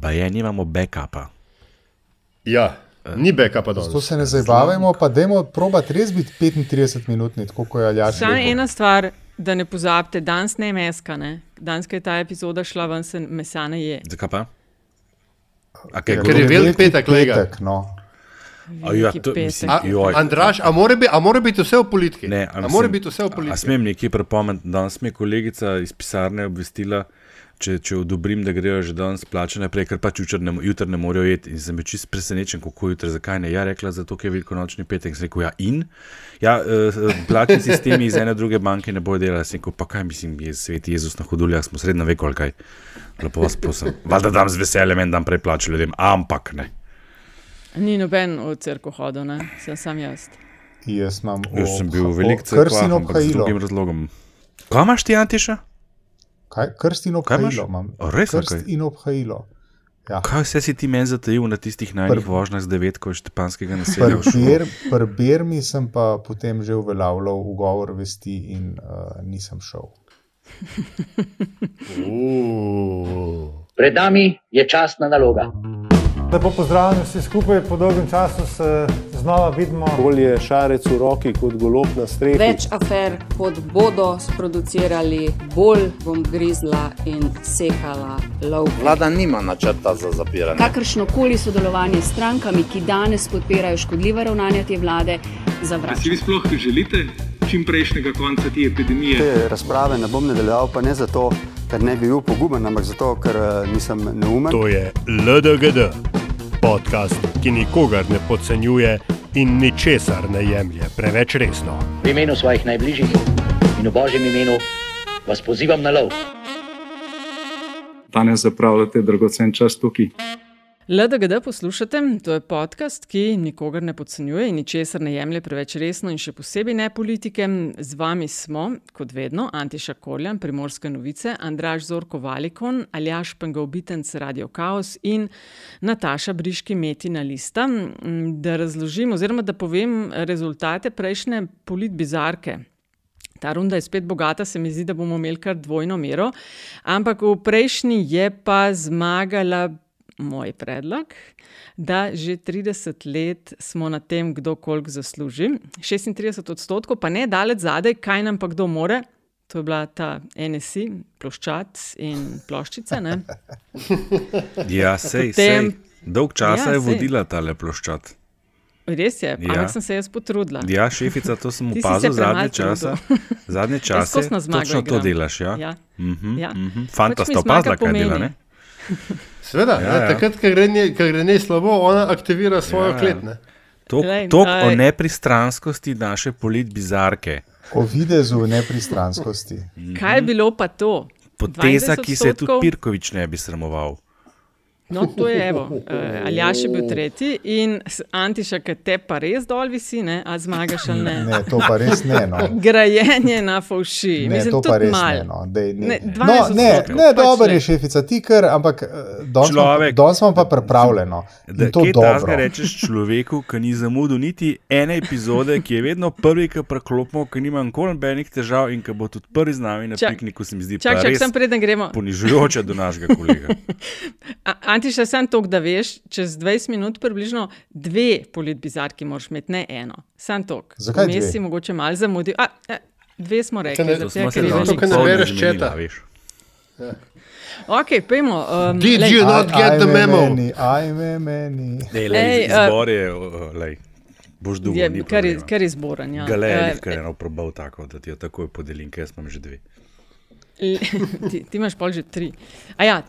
Pa je, nimamo backupa. Ja, ni backupa danes. To se ne zabavajmo, pa dajmo probati res biti 35 minut, tako kot je Aljaš. Samo ena stvar, da ne pozabite, danes ne meska. Ne? Danes, je ta epizoda šla ven, se mesa ne je. Zakaj pa? A kaj, Ja, Ker je velik petek, lega. petek, no. A ja, to- mislim, A, Joj. Andraš, a mora, biti, a mora biti vse v politiki? Ne, a mislim, mora biti vse v A politiki? smem nekaj prepomniti? Danes mi je kolegica iz pisarne obvestila, če, če odobrim, da grejo že danes plače naprej, ker pač jutri ne, jutri ne morejo jeti. In sem čist presenečen, kako jutri, zakaj ne. Ja, rekla, zato ker je velikonočni petek. Sem rekel, ja, in. Ja, uh, plačni sistemi iz ene druge banke ne bojo delali. Sem rekel, pa kaj mislim, je svet Jezus na huduljah, smo srednjo veku ali kaj. Lepo vas prosim. Valjda dam z veseljem en dan prej plačo ljudem, ampak ne. Ni noben v crkvu hodil, ne? sem sam jaz. Jaz, Jaz sem bil o- velik o crkva, Krstino ampak z drugim razlogom. Kaj imaš ti, Antiša? Kaj? Krstino Kaj imaš? obhajilo imam. Res, Krst okej. in obhajilo. Ja. Kaj vse si ti meni zatajil na tistih najnih Prv- vožnjah z devetko iz Štepanskega naselja? Pri Pri Birmi sem pa potem že uveljavljal ugovor vesti in uh, nisem šel. Pred nami je časna naloga. Lepo pozdravljeni vsi skupaj, po dolgem času se znova vidimo. Bolje šarec v roki kot golob na strehi. Več afer, kot bodo sproducirali, bolj bom grizla in sekala lov. Vlada nima načrta za zapiranje. Kakršno koli sodelovanje s strankami, ki danes podpirajo škodljive ravnanja te vlade, Si zavračam. vi sploh želite čim prejšnjega konca te epidemije? Te razprave ne bom nadaljeval, pa ne zato, ker ne bi bil poguben, ampak zato, ker eh, nisem neumen. To je LDGD, podcast, ki nikogar ne podcenjuje in ničesar ne jemlje preveč resno. V imenu svojih najbližjih in v božjem imenu vas pozivam na lov. Danes zapravljate dragocen čas tukaj. LDGD poslušate, to je podcast, ki nikogar ne podcenjuje in ničesar ne jemlje preveč resno, in še posebej ne politike. Z vami smo, kot vedno, Antiša Koljan, Primorske novice, Andraš Zorko Valikon, Aljaš Pengovitenc, Radio Chaos in Nataša Briški Metina Lista. Mm, Da razložim, oziroma da povem rezultate prejšnje politbizarke. Ta runda je spet bogata, se mi zdi, da bomo imeli kar dvojno mero. Ampak v prejšnji je pa zmagala moj predlog, da že 30 let smo na tem, kdo koliko zasluži. 36 odstotkov, pa ne daleč zadaj, kaj nam pa kdo more. To je bila ta NSI, ploščat in ploščica. Ne? Ja, sej, Potem- sej. Dolg časa Ja, je vodila ta ploščat. Res je, Ja. ampak sem se jaz potrudila. Ja, šefica, to sem Ti si se opazil zadnje čase. Zadnje čase točno to igram. delaš. Ja? Ja. Mhm, Ja. mhm. Fanta Pač sta opazila, kaj dela. pomeni. Ne? Sveda, Ja, ja, ja. takrat, ko gre, ne- ko gre ne slabo, ona aktivira svojo Ja, ja, ja. klet. Ne? Glej, Tok o nepristranskosti naše politbizarke. O videzu nepristranskosti. Kaj je bilo pa to? Poteza, 20 ki se je tudi? Pirkovič ne bi sramoval. No, to je evo. Uh, Aljaš je bil tretji in Antiša, ki te pa res dol visi, ne? a zmagaš ali ne. Ne, to pa res ne. No. Grajenje na fauši. Ne, Mislim, to pa res mal. ne. No. Dej, ne. Ne, no, 12 ne, ne pač dobro je šefica, ti kar, ampak eh, danes smo- smo pa pripravljeno. Da, to kaj dobro. rečeš človeku, ki ni zamudil niti ene epizode, ki je vedno prvi, ki preklopimo, ki nima nikoli nobenih težav in ki bo tudi prvi z nami na Čak- pikniku, se mi zdi Čak, čak, res sem preden gremo. ponižujoče do našega kolega. A- Antiša, sem to, da veš, čez 20 minut približno dve politbizarki moraš imeti, ne eno. Sam to. Zakaj Vmes dve? si mogoče malo zamudil. A, a, dve smo rekli, ne- Smo se ker je danes to, velik. kar ne popoldne bereš zmenila, četa. veš. Ok, pojmo. Um, Did lej, you not get the memo? Meni, ajme meni. Ej, lej, Ej, Ej, eh, zbor je, uh, lej, boš dolgo. je, kar, kar je zboren. Ja. Galerij, Eh, kar je eno probal tako, da ti jo takoj podelim, ker jaz imam že dve. Le- ti, ti imaš pol že tri. A Ja, um,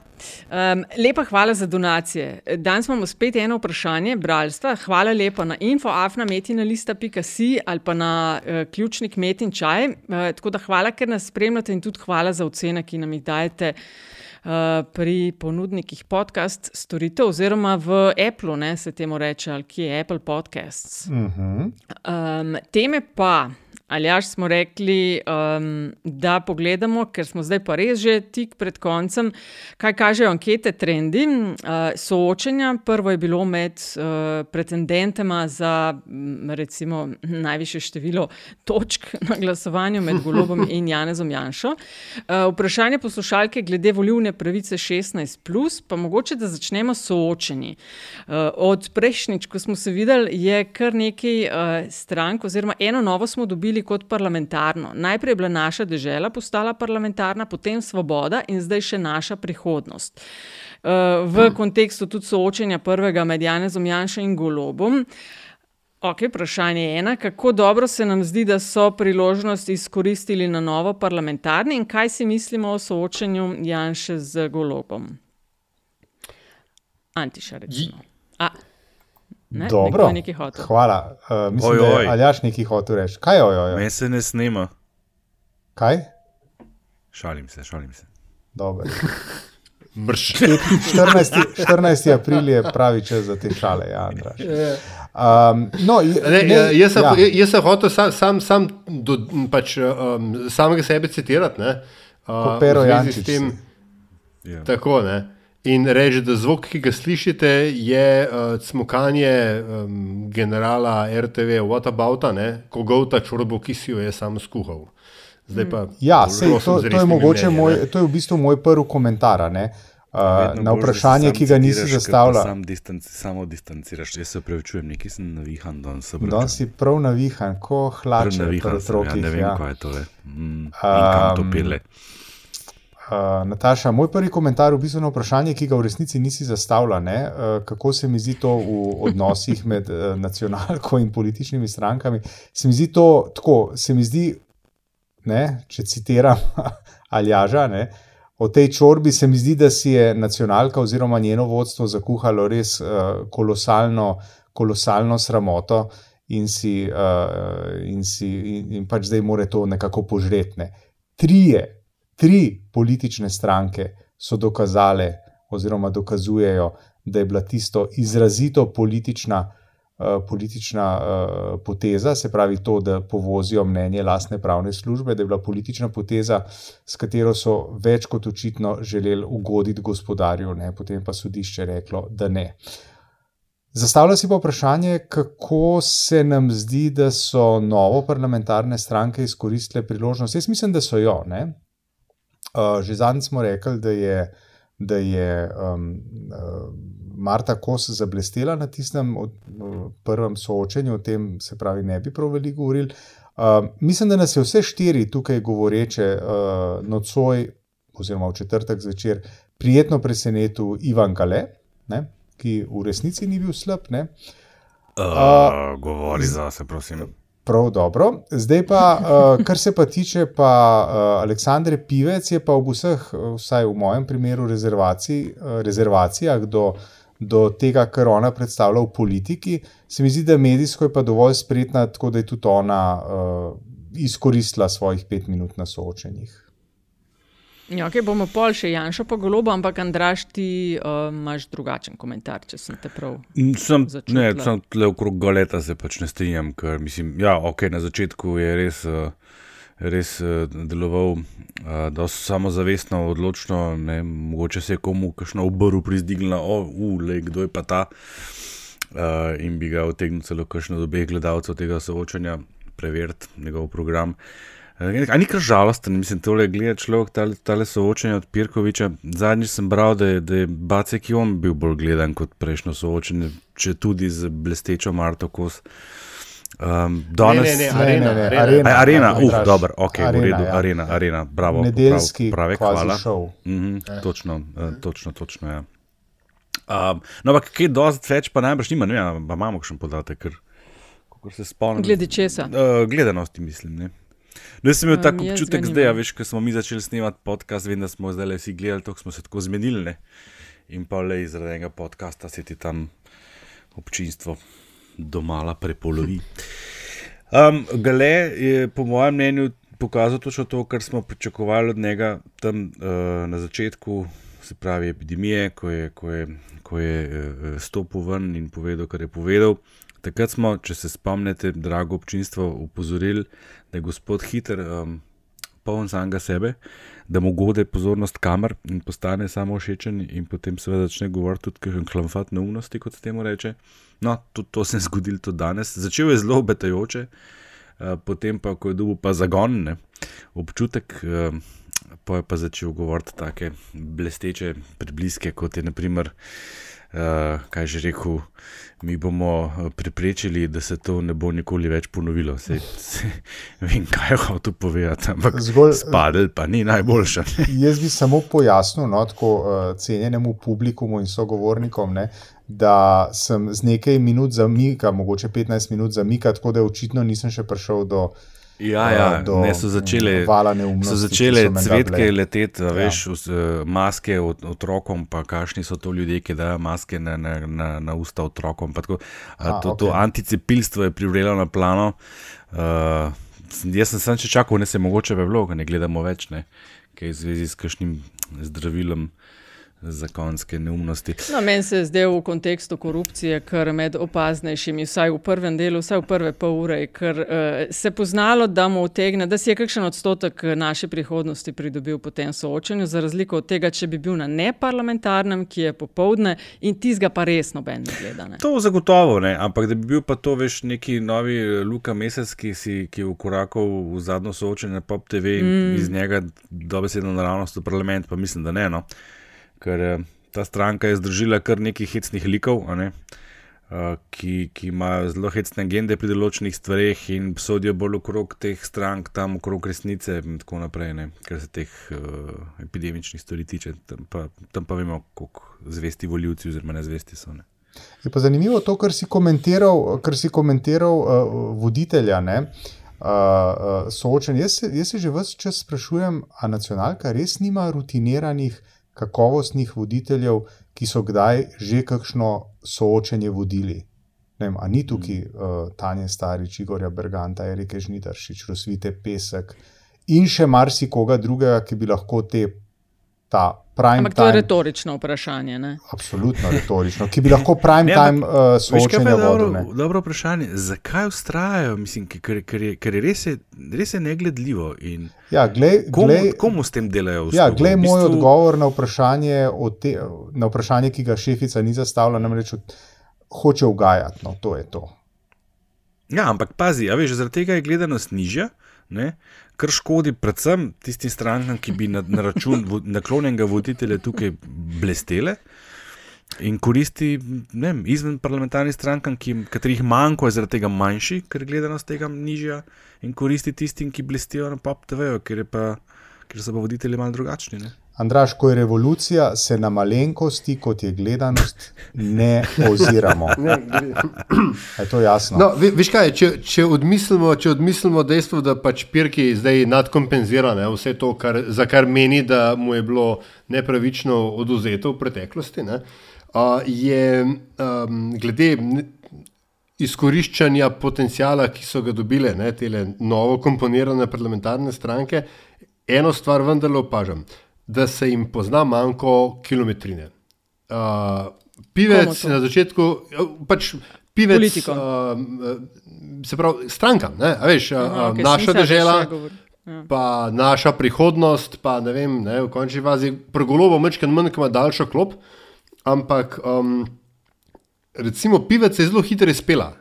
lepa hvala za donacije. Danes imamo spet eno vprašanje bralstva. Hvala lepa na infoafnametinalista.si ali pa na uh, ključnik Metin čaj. Uh, tako da hvala, ker nas spremljate in tudi hvala za ocene, ki nam jih dajete. Uh, pri ponudnikih podcast storitev, oziroma v Apple, ne, se temu reče, ali ki je Apple Podcasts. Mhm. Um, teme pa Ali až smo rekli, um, da pogledamo, ker smo zdaj pa res že tik pred koncem, kaj kažejo ankete, trendi, uh, soočenja. Prvo je bilo med uh, pretendentema za recimo najviše število točk na glasovanju med Golobom in Janezom Janšo. Uh, vprašanje poslušalke glede volivne pravice 16, plus, pa mogoče da začnemo s soočenji. Uh, od prejšnjič, ko smo se videli, je kar nekaj uh, strank, oziroma eno novo smo dobili kot parlamentarno. Najprej je bila naša država postala parlamentarna, potem svoboda in zdaj še naša prihodnost. Uh, v kontekstu tudi soočenja prvega med Janezom Janšem in Golobom. Ok, vprašanje je ena, kako dobro se nam zdi, da so priložnost izkoristili na novo parlamentarni in kaj si mislimo o soočenju Janša z Golobom? Antiša, recimo. A, ne, Dobro, nekaj hotel. hvala. Uh, mislim, Oj, da oj. je Aljaš nekaj hotel reči. Kaj je ojo? Meni se ne snema. Kaj? Šalim se, šalim se. Dobro. Brž. 14. 14. april je pravi čas za te šale, ja, Andraš. Um, no, Ne, ne, jaz, sem, ja. ja. jaz sem hotel sam, sam, sam do, pač, um, samega sebe citirati. Ne, uh, Kot Pero v zvezi Jančič s tem. Ja. Tako, ne. In reči, da zvok, ki ga slišite, je uh, cmokanje um, generala RTV, what about, ko govta čorbo, ki si jo je sam skuhal. Zdaj pa. Ja, prosim sej, to, to je mogoče mnenji, moj, ne. to je v bistvu moj prvi komentar. ne. Uh, na da vprašanje, ki ga nisi zastavila. Sam distanci, samo distanciraš. Jaz se upravičujem, nekaj sem navihan danes. se Danes obračam. si prav navihan, ko hlače navihan sem, ja, otrokih. ne vem, ja. kaj je to. Je. Mm, in kam to Um, pele. Uh, Nataša, moj prvi komentar v bistvu na vprašanje, ki ga v resnici nisi zastavila, ne, uh, kako se mi zdi to v odnosih med uh, nacionalko in političnimi strankami. Se mi zdi to tako, se mi zdi, ne, če citiram Aljaža, ne, o tej čorbi se mi zdi, da si je nacionalka oziroma njeno vodstvo zakuhalo res uh, kolosalno, kolosalno sramoto in, si, uh, in, si, in, in pač zdaj more to nekako požretne. Trije, tri politične stranke so dokazale, oziroma dokazujejo, da je bila tisto izrazito politična, uh, politična uh, poteza, se pravi to, da povozijo mnenje lastne pravne službe, da je bila politična poteza, s katero so več kot očitno želeli ugoditi gospodarju, ne? potem pa sodišče reklo, da ne. Zastavlja si pa vprašanje, kako se nam zdi, da so novo parlamentarne stranke izkoristile priložnost. Jaz mislim, da so jo. Ne? Uh, že zadnjič smo rekli, da je, da je um, uh, Marta Kos zablestela na tistem od, uh, prvem soočenju, o tem se pravi, ne bi prav veliko govorili. Uh, mislim, da nas je vse štiri tukaj govoreče uh, nocoj, oziroma v četrtek zvečer, prijetno presenetil Ivan Gale, ne, ki v resnici ni bil slab. Ne. Uh, govori za se, prosim. Prav dobro. Zdaj pa, uh, kar se pa tiče pa uh, Aleksandre Pivec, je pa v vseh, vsaj v mojem primeru, rezervacij, uh, rezervacijah do, do tega, kar ona predstavlja v politiki, se mi zdi, da medijsko je pa dovolj spretna, tako da je tudi ona uh, izkoristila svojih pet minut na soočenjih. Ja, okay, bomo pol še Janša pa golobo, ampak Andraš, ti uh, imaš drugačen komentar, če sem te prav. Sem, začutila. ne, sem tle okrog galeta se pač ne strinjam, ker mislim, ja, ok, na začetku je res, uh, res uh, deloval uh, dosti samozavestno, odločno, ne, mogoče se je komu kakšno obrv prizdignila, o, uh, le, kdo je pa ta uh, in bi ga utegnil celo kakšno od obeh gledalcev tega soočanja preveriti, njegov program. Uh, A ni kar žalosten, mislim, tole gleda človek, tale, tale soočenje od Pirkoviča. Zadnjič sem bral, da je, da je Bacek Jon bil bolj gledan kot prejšnjo soočenje, če tudi z blestečo Marto Kos. Um, danes, Ne, ne, ne, arena, ne, arena. arena. A, arena, Andraž. uh, dobro, ok, Arena, v redu, ja. arena, arena, bravo. Nedeljski prav, pravi, hvala. šov. Mhm, točno, uh, točno, točno, ja. Um, no, ampak kaj dosti več pa najbrž nima, ne vem, pa imamo kakšen podatek, ker kako se spomnim. Glede česa? Uh, gledanosti, mislim, ne. No, jaz sem imel Um, tak jaz ga občutek zdaj, a veš, ko smo mi začeli snemati podcast, vem, da smo zdaj le vsi gledali, tako smo se tako zmenili, ne. In pa le zaradi enega podcasta se ti tam občinstvo domala prepolovi. Um, Gale je po mojem mnenju pokazal točno to, kar smo pričakovali od njega tam uh, na začetku se pravi epidemije, ko je, ko je, ko je uh, stopil ven in povedal, kar je povedal. Takrat smo, če se spomnite, drago občinstvo, upozorili, da je gospod hiter, um, poln samega sebe, da mu gode pozornost kamer in postane samo všečen, in potem seveda začne govoriti tudi kakšen klamfat neumnosti, kot se temu reče. No, tudi to se je zgodilo tudi danes. Začel je zelo obetajoče, uh, potem pa, ko je dobil pa zagon, ne, občutek. Uh, Pa je pa začel govoriti tako blesteče, približke, kot je naprimer, uh, kaj že rekel, mi bomo preprečili, da se to ne bo nikoli več ponovilo. Se, se, vem, kaj je hotel povedati, ampak Zgolj, spadel pa ni najboljša. Jaz bi samo pojasnil, no, tako uh, cenjenemu publikumu in sogovornikom, ne, da sem z nekaj minut zamika, mogoče 15 minut zamika, tako da očitno nisem še prišel do. Ja, ja. Do, ne, so začele, so začele cvetke leteti, ja. veš, maske od, otrokom, pa kakšni so to ljudje, ki dajo maske na, na, na, na usta otrokom. Tako, A, to, okay. to anticepilstvo je privrelo na plano. Uh, jaz sem samo čakal, ne se mogoče v vlogo, ne gledamo več, ne, kaj je v zvezi s kakšnim zdravilom zakonske neumnosti. No, meni se je zdel v kontekstu korupcije, kar med opaznejšimi, vsaj v prvem delu, vsaj v prve pol ure, ker uh, se poznalo, da mu utegne, da si je kakšen odstotek naše prihodnosti pridobil po tem soočenju, za razliko od tega, če bi bil na neparlamentarnem, ki je popovdne in tizga pa res noben ne gleda. Ne. To zagotovo ne, ampak da bi bil pa to veš neki novi Luka Mesec, ki, si, ki je ukorakal v zadnjo soočenje na Pop TV in mm. iz njega dobesedno naravnost v parlament, pa mislim, da ne. No ker eh, ta stranka je združila kar nekaj hecnih likov, ne, uh, ki, ki imajo zelo hecne agende pri določenih stvareh in sodijo bolj okrog teh strank, tam okrog resnice in tako naprej, ne, kar se teh uh, epidemičnih stvari tiče. Tam pa, tam pa vemo, koliko zvesti voljivci oziroma nezvesti so. Ne. Je pa zanimivo to, kar si komentiral, kar si komentiral uh, voditelja. Ne? Uh, uh, soočen. Jaz, jaz se že vse čas sprašujem, ali nacionalka res nima rutiniranih uh, kakovostnih voditeljev, ki so kdaj že kakšno soočenje vodili. Vem, a ni tukaj uh, Tanja Starič, Igorja Berganta, Erike Žnidaršič, Rosvite Pesek in še marsikoga drugega, ki bi lahko te ta prime Ampak time. To je retorično vprašanje. Ne? Absolutno retorično, ki bi lahko prime time uh, soočenje vodil. Dobro vprašanje, zakaj ustrajajo, mislim, ker, ker, je, ker je res, je, res je negledljivo. Ja, glej, komu, glej, komu s tem delajo? Ja, glej, v bistvu... moj odgovor na vprašanje, te, na vprašanje, ki ga šefica ni zastavila, namreč hoče ugajati. No, to je to. Ja, ampak pazi, veš, zaradi tega je gledanost nižja. Ne? Kar škodi predvsem tistim strankam, ki bi na, na račun naklonjenega voditelja tukaj blestele. In koristi vem, izven parlamentarnih strank, katerih manjko je zaradi tega manjši, ker gledanost tega nižja, in koristi tistim, ki blestijo na pop TV-ju, ker, ker so pa voditelji malo drugačni. Ne? Andraš, ko je revolucija, se na malenkosti, kot je gledanost, ne oziramo. je to jasno? No, veš kaj, če, če, odmislimo, če odmislimo dejstvo, da pač Pirki zdaj nadkompenzira ne, vse to, kar, za kar meni, da mu je bilo nepravično oduzeto v preteklosti, ne, uh, je um, glede izkoriščanja potencijala, ki so ga dobile ne, te novo komponirane parlamentarne stranke, eno stvar vendarle opažam da se jim pozna manjko kilometrine. Uh, pivec na začetku, pač pivec, uh, se pravi, stranka, ne, veš, Aha, okay, naša država. Ja. Pa naša prihodnost, pa ne vem, ne, v končni fazi, pregolobo mečkaj manj, ima daljšo klop, ampak um, recimo pivec je zelo hitro izpela.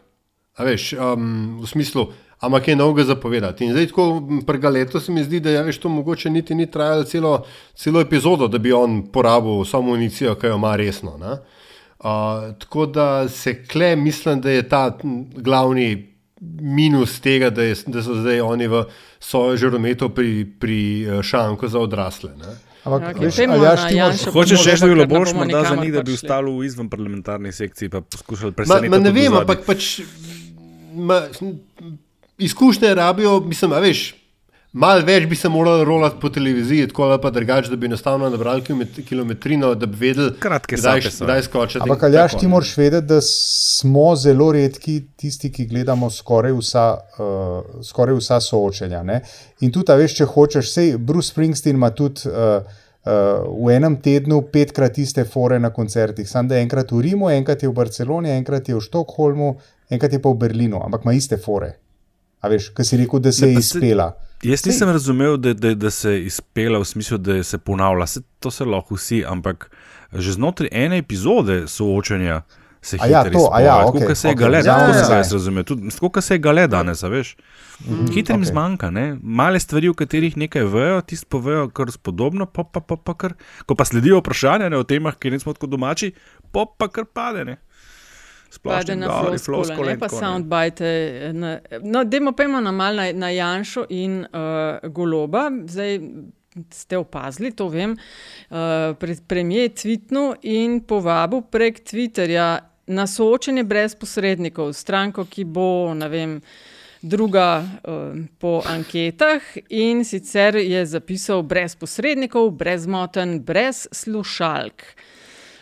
Veš, um, v smislu, ampak je novega zapovedati. In zdaj, tako prega leto, se mi zdi, da je ja, to mogoče niti ni trajalo celo, celo epizodo, da bi on porabil samo municijo, ki jo ima resno. Uh, tako da se kle, mislim, da je ta glavni minus tega, da, je, da so zdaj oni v svojo žerometu pri, pri eh, šanku za odrasle. Ne? Ampak, okay. ja, Hočeš še nekaj, da bi bilo boljše, morda za njih, da bi ostalo v izven parlamentarni sekciji, pa poskušali presenetiti. Ne vem, ampak pač. Ma, izkušnje rabijo, mislim, veš. Mal več bi se morali rolati po televiziji, tako ali pa drugače, da bi enostavno nabrali kilometrino, da bi vedeli, kdaj, kdaj skočiti. Ampak, Aljaš, ti moraš vedeti, da smo zelo redki tisti, ki gledamo skoraj vsa, uh, skoraj vsa soočenja. Ne? In tudi, veš, če hočeš, sej Bruce Springsteen ima tudi uh, v enem tednu petkrat iste fore na koncertih. Sam da je enkrat v Rimu, enkrat je v Barceloni, enkrat je v Štokholmu, enkrat je pa v Berlinu, ampak ima iste fore. A veš, kaj si rekel, da se je izpela. Jaz nisem razumel, da, da, da se je izpela v smislu, da se ponavlja. Se, to se lahko vsi, ampak že znotraj ene epizode soočanja se ja, hitro to, a izpolnjuje. ja, Tako, okej, kot se je okej. gale, Ja, tako ja, sem ja. jaz razumel. Tudi Tako, se je gale danes, veš. Mhm, Hitrim okej. zmanjka, ne? male stvari, v katerih nekaj vejo, tisti povejo kar spodobno, pa pa, pa, pa kar, ko pa sledijo vprašanja ne, o temah, ki nismo tako domači, pa pa kar pade. Ne? Govori, floskule, floskule ne pa soundbite. na- No, dajmo pa na malo na, na Janšo in uh, Goloba. Zdaj ste opazili, to vem. Uh, pre, premijer je tvitnil in povabil prek Twitterja na soočenje brez posrednikov, stranko, ki bo, ne vem. Druga uh, po anketah, in sicer je zapisal brez posrednikov, brez moten, brez slušalk.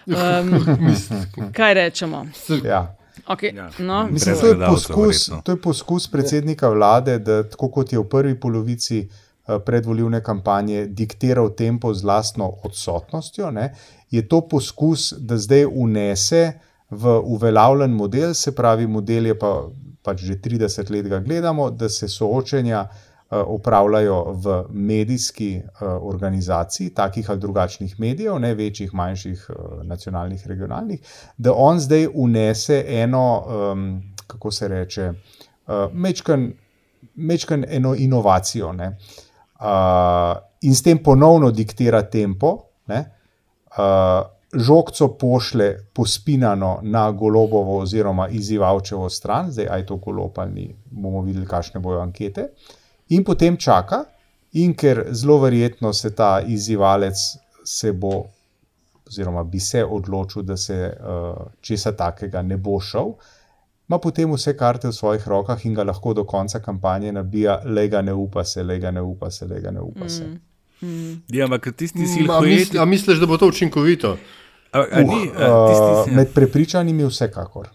Um, kaj rečemo? Ja. Okay, Ja. no, Mislim, to je, poskus, to je poskus predsednika vlade, da tako kot je v prvi polovici eh, predvolilne kampanje diktiral tempo z lastno odsotnostjo, ne, je to poskus, da zdaj unese v uveljavljen model, se pravi, model je pa pač že 30 let ga gledamo, da se soočenja eh, opravljajo v medijski eh, organizaciji, takih ali drugačnih medijev, ne večjih, manjših, eh, nacionalnih, regionalnih, da on zdaj unese eno, um, kako se reče, uh, mečken, mečken eno inovacijo ne, uh, in s tem ponovno diktira tempo. Ne, uh, Žogco pošle pospinano na golobovo oziroma izzivalčevo stran, zdaj aj to golob ali bomo videli, kakšne bojo ankete, in potem čaka, in ker zelo verjetno se ta izzivalec se bo, oziroma bi se odločil, da se uh, česa takega ne bo šel, ima potem vse karte v svojih rokah in ga lahko do konca kampanje nabija, le ga ne upa se, le ga ne upa se, le ga ne upa se. Mm. Ja, ampak tisti Mm, misl, a misliš, da bo to učinkovito? A, a Uh, ni, a, tisti, uh, med prepričanimi vsekakor.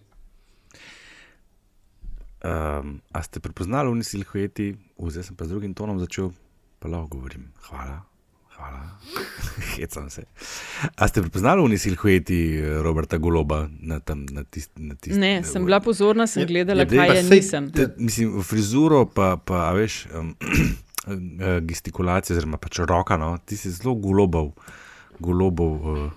Um, a ste prepoznali v silhojeti, zdaj sem pa z drugim tonom začel, pa lahko govorim. Hvala, hvala, hecam se. A ste prepoznali v silhojeti Roberta Goloba na, tam, na tisti. Na tist, Ne, sem bila pozorna, sem gledala, daj, kaj pa je, sej- nisem. te- Mislim, v frizuro, pa, pa a veš, um, gestikulacija, oziroma pač roka, no, ti si zelo golobov, golobov uh,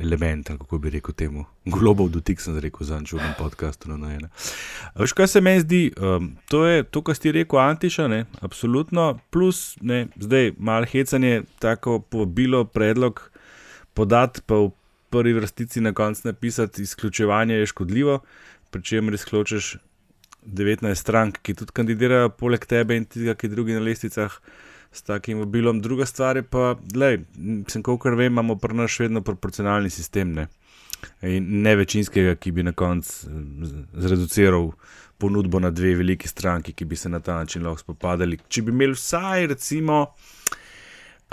element, kako bi rekel temu. Golobov dotik sem rekel za čudem podkastu. No, no, ena. Veš, kaj se meni zdi, um, to je to, kar si rekel, Antiša, ne, absolutno, plus, ne, zdaj malo hecanje, tako povabilo, predlog podati, pa v prvi vrstici na koncu napisati, izključevanje je škodljivo, pri čemer izključiš 19 strank, ki tudi kandidirajo poleg tebe in tega, ki drugi na lesticah s takim mobilom. Druga stvar je pa, da, sem kolikor vem, imamo pri nas še vedno proporcionalni sistem. Ne? In ne večinskega, ki bi na koncu zreduciral ponudbo na dve veliki stranki, ki bi se na ta način lahko spopadali. Če bi imeli vsaj, recimo,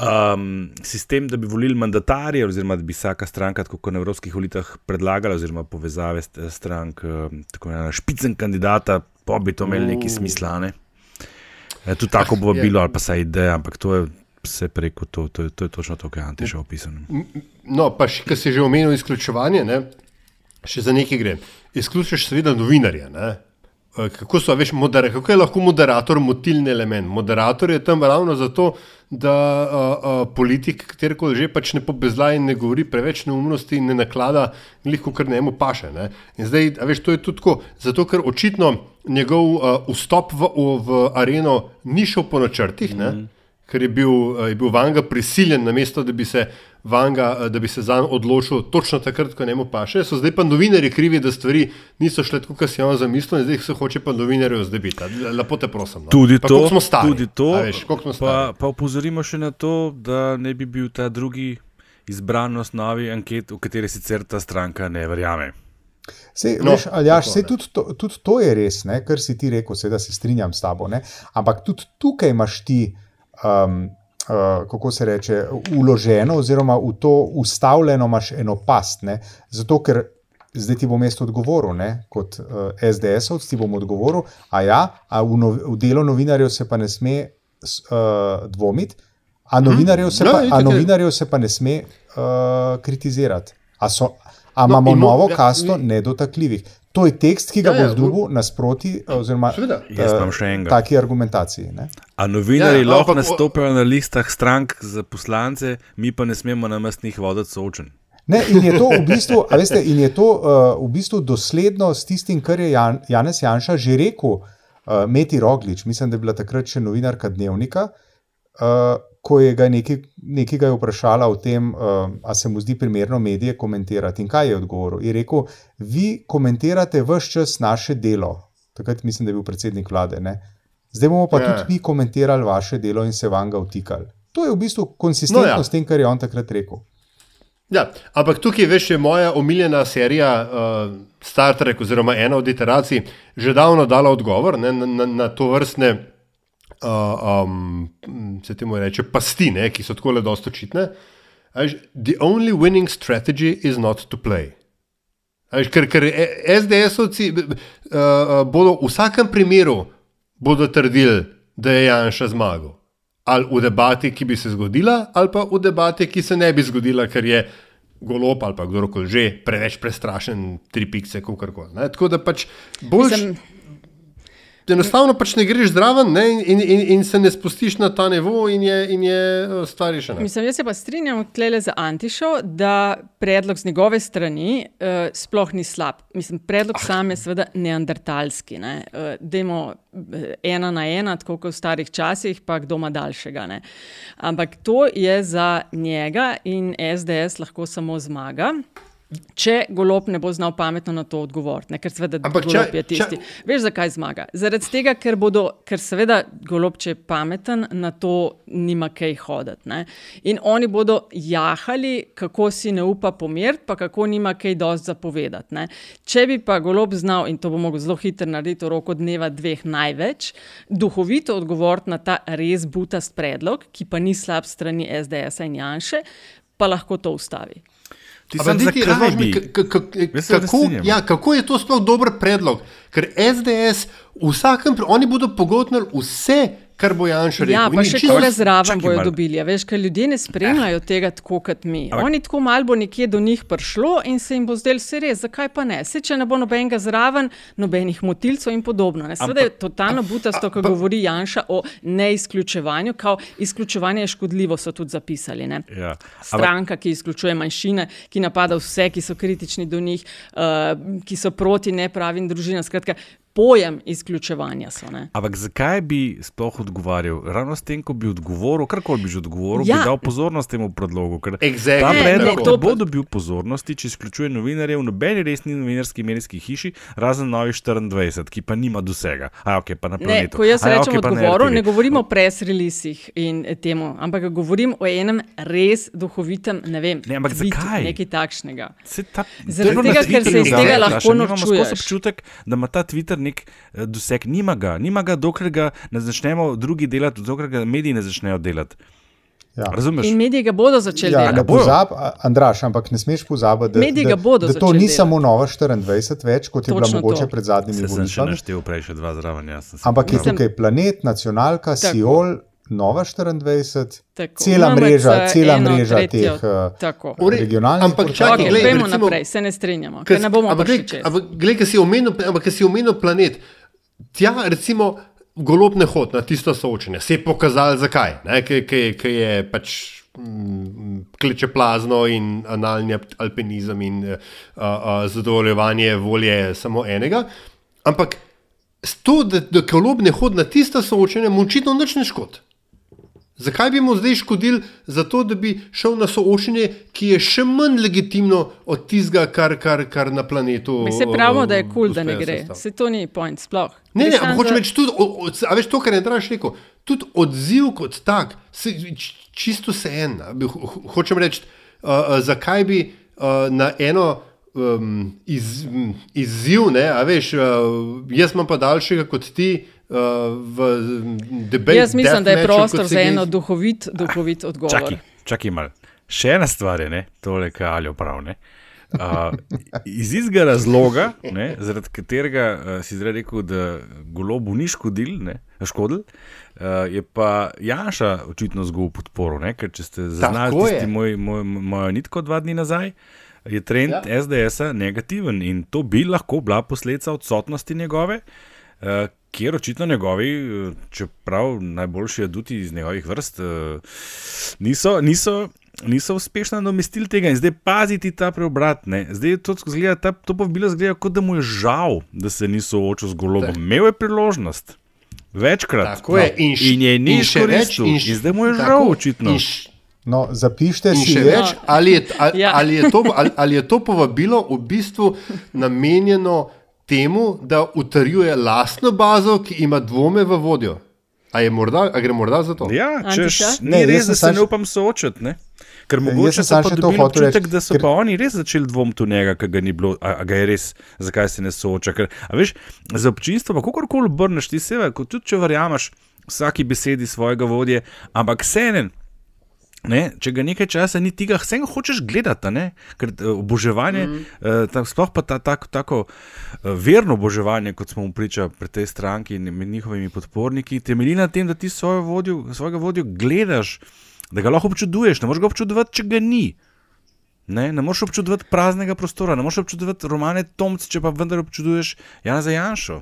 um, sistem, da bi volili mandatarje, oziroma da bi vsaka stranka, tako kot na evropskih volitvah, predlagala, oziroma povezave st- strank, um, tako imenovana špicen kandidata, pa bi to imeli neki Uh. smisla. E, tudi tako bo Ja. bilo, ali pa saj ideja, ampak to je vse preko to, to, je- to je točno to, kar je Antiša opisal. No, pa še, kar si že omenil, izključevanje, ne? še za nekaj gre. Izključiš seveda novinarje. Ne? Eh, Kako, so, veš, modera, kako je lahko moderator motilni element? Moderator je tam ravno zato, da a, a, politik, katerkoli že pač ne pobezla in ne govori preveč neumnosti in ne naklada, veliko kar njemu paše. Ne? In zdaj, a veš, to je tudi tako, zato ker očitno njegov a, vstop v, v, areno ni šel po načrtih. Mm. Ker je bil, eh, je bil Vanga prisiljen, namesto da bi se, Vanga, eh, da bi se zanj odločil točno takrat, ko njemu paše. So zdaj pa novinarji krivi, da stvari niso šle tako, kot si je on zamislil, in zdaj se hoče pa novinarjev zdebiti. Lepo te prosim. No. Tudi pa to, smo stari. tudi to A Veš, smo pa, stari. pa upozorimo še na to, da ne bi bil ta drugi izbran na osnovi anket, v kateri sicer ta stranka ne verjame. Sej, No, veš, Aljaš, tako, sej tudi, to, tudi to je res, ne, kar si ti rekel, seveda se strinjam s tabo. Ne, ampak tudi tukaj imaš ti, um, uh, kako se reče, uloženo, oziroma v to ustavljeno imaš eno past. Ne, zato, ker zdaj ti bom jaz odgovoril, ne, kot uh, SDS-ovc ti bom odgovoril, a ja, a v, nov, v delo novinarjev se pa ne sme uh, dvomiti. A novinarjev se, No, pa, a je- novinarjev se pa ne sme uh, kritizirati. A, so, a No, imamo in mo- novo ja, kasto mi- nedotakljivih? To je tekst, ki ga Ja, ja, boš dobil nasproti, oziroma Seveda. Jaz eh, imam še enega. taki argumentaciji. Ne? A novinarji Ja, ja, lahko ampak- nastopajo na listah strank za poslance, mi pa ne smemo na mestnih voditi soočen. Ne, in je to v bistvu, a veste, in je to uh, v bistvu dosledno s tistim, kar je Jan, Janez Janša že rekel, uh, Meti Roglič, mislim, da je bila takrat še novinarka dnevnika, uh, ko je ga nekaj, nekaj ga je vprašala o tem, uh, ali se mu zdi primerno medije komentirati. In kaj je odgovoril? Je rekel, vi komentirate vse čas naše delo. Takrat mislim, da je bil predsednik vlade. Ne? Zdaj bomo pa Ja. ja. tudi mi komentirali vaše delo in se vam ga vtikali. To je v bistvu konsistentno no, ja. s tem, kar je on takrat rekel. Ja, ampak tukaj veš, je moja omiljena serija uh, Star Trek, oziroma ena od iteracij, že davno dala odgovor ne, na, na, na to vrstne, uh, um, se temu reče, pasti, ne, ki so tako le dosto očitne. The only winning strategy is not to play. A veš, Ker, ker SDS-ovci uh, bodo v vsakem primeru trdili, da je Janša zmagal. Ali v debati, ki bi se zgodila, ali pa v debati, ki se ne bi zgodila, ker je golop ali pa kdorkoli že preveč prestrašen, tri pikse, kako koli. Tako da pač bolj. Mislim, Enostavno pač ne greš zraven ne, in, in, in se ne spustiš na ta nivo, in je, in je eh, stvar rešena. Mislim, jaz se pa strinjam tlele za Antišo, da predlog z njegove strani uh, sploh ni slab. Mislim, predlog ah. sam je seveda neandertalski. Ne? Uh, eh, ena na ena, tako kot v starih časih, pa kdo ima daljšega. Ne? Ampak to je za njega in SDS lahko samo zmaga. Če golob ne bo znal pametno na to odgovoriti, ne? ker seveda Ampak golob če- je tisti. če- Veš, zakaj zmaga? Zaradi tega, ker bodo, ker seveda golob, če je pameten, na to nima kaj hoditi. Ne? In oni bodo jahali, kako si ne upa pomiriti, pa kako nima kaj dosti zapovedati. Ne? Če bi pa golob znal, in to bo mogel zelo hitro narediti, v roku dneva, dveh največ, duhovito odgovoriti na ta res butast predlog, ki pa ni slab strani SDS-a in Janše, pa lahko to ustavi. Ti Ampak sem daj ti zakaj razloži mi, bi? k- k- k- Jaz se ne kako, ja, je to sploh dober predlog? Ker SDS, vsakem, oni bodo pogotnili vse, kar bo Janša rekel. Ja, pa še čisto- tole zraven bojo malo. dobili. a Veš, ker ljudje ne spremljajo tega tako kot mi. Ampak- Oni tako malo bo nekje do njih prišlo in se jim bo zdelo vse res. Zakaj pa ne? Se, če ne bo nobenega zraven, nobenih motilcev in podobno. ne. Seveda je totalno butasto, ko govori Janša o neizključevanju, kao izključevanje je škodljivo, so tudi zapisali. Ne? Ja. Stranka, ki izključuje manjšine, ki napada vse, ki so kritični do njih, uh, ki so proti nepravim družinam. Skratka, pojem izključevanja so. Ne? ampak zakaj bi sploh odgovarjal? Ravno s tem, ko bi odgovoril, karkoli bi že odgovoril, Ja. bi dal pozornost temu predlogu. Ker Exactly. ta Ne, predlog ne, ne to bo dobil pozornosti, če izključuje novinarje v nobeni resni novinarski medijski hiši, razen Novi 24, ki pa nima dosega. A, okay, pa na Ne, ko jaz A ja, rečem okej, pa na odgovoru, RTV. ne govorim o press releasih in eh, temu, ampak govorim o enem res duhovitem, ne vem, Ne, ampak tvitu, zakaj? nekaj takšnega. Se ta, Zaradi tega, ker se iz tega lahko mi imamo občutek, da ima ta Twitter nek eh, doseg. Nima ga, nima ga, dokler ga ne začnemo drugi delati, dokler ga mediji ne začnejo delati. Ja. Razumeš? In mediji ga bodo začeli Ja, delati. pozab, Andraš, ampak ne smeš pozabiti, da, Mediji da, bodo da to ni delati. samo Nova 24 več, kot je bila Točno mogoče to. pred zadnjimi Se sem še volitvami. naštel prej še dva zraven. Ja, Ampak je tukaj planet, nacionalka, Tako. Siol, Nova 24, Tako, cela NMC, mreža, cela eno, mreža tretjo, teh eh, tako. Ore- regionalnih ampak čakaj, Okay, glej, Gremo recimo- naprej, se ne strinjamo, si- ne bomo ampak glej, čez. Ampak, glej, ki si omenil, ampak, ki si omenil planet. Tja, recimo, golob ne hod na tisto soočenje. Se je pokazalo, zakaj. ne, Ker je pač. mm, Kleče plazno in analni alpinizem in uh, uh, zadovoljevanje volje samo enega. Ampak s to, da, da kolob ne hodi na tista soočenja, mu očitno nič ne škodi. Zakaj bi mu zdaj škodili, zato da bi šel na soočenje, ki je še manj legitimno od tistega, kar, kar, kar na planetu? Mi se pravimo, da je kul, cool, da ne gre. sestaviti? Se to ni point sploh. Ne, ne, ampak hočem za- reči, tudi, o, o, a veš to, kar je Draž rekel, tudi odziv kot tak, se, čisto se en. Hočem reči, uh, zakaj bi uh, na eno um, iz, m, izziv, ne, a veš, uh, jaz imam pa daljšega kot ti. Uh, v debati. Jaz mislim, da je prostor za eno duhovit, duhovit odgovor. Čakaj, čakaj malo. Še ena stvar je, ne, tole, kar Aljo pravi. ne. Uh, iz istega razloga, ne, zaradi katerega uh, si zdaj rekel, da golobu ni škodil, ne, škodil, uh, je pa Janša očitno zgubil podporo. Ne, ker če ste zaznali tisti moj, moj, mojo nitko dva dni nazaj, je trend ja. SDS-a negativen in to bi lahko bila posledica odsotnosti njegove. Uh, Ker očitno njegovi, čeprav najboljši aduti iz njegovih vrst, niso, niso niso uspešno nadomestili tega in zdaj paziti ta preobrat. Ne. Zdaj to, zgleda, ta, to pa bi bilo zgleda, kot da mu je žal, da se ni soočil z golobom. Imel je priložnost. Večkrat. Tako je. In, in je ni še več. In, in zdaj mu je žal, tako, očitno. No, zapišite in si več. Ali je, ali, ja. ali, je to, ali, ali je to povabilo v bistvu namenjeno temu, da utrjuje lastno bazo, ki ima dvome v vodjo? A, morda, a gre morda za to? Ja, češ, ni ne, res, da se ne upam soočiti. Ker mogoče se pa dobil občutek, da so ker... pa oni res začeli dvomiti v njega, ki ga ni bilo, a, a ga je res, zakaj se ne sooča. Ker, veš, za občinstvo, pa kakorkoli obrneš ti sebe, tudi če verjameš vsaki besedi svojega vodje, ampak vseeno. Ne, če ga nekaj časa ni tega, vse ga hočeš gledati, ne? ker eh, oboževanje, mm -hmm. uh, sploh pa ta, ta, tako uh, verno oboževanje, kot smo mu pričali pri tej stranki in med njihovimi podporniki, temelji na tem, da ti svojo vodjo, svojega vodjo gledaš, da ga lahko občuduješ, ne moreš ga občudovati, če ga ni. Ne, ne moreš občudovati praznega prostora, ne moreš občudovati romane Tomc, če pa vendar občuduješ Jana Zajanšo.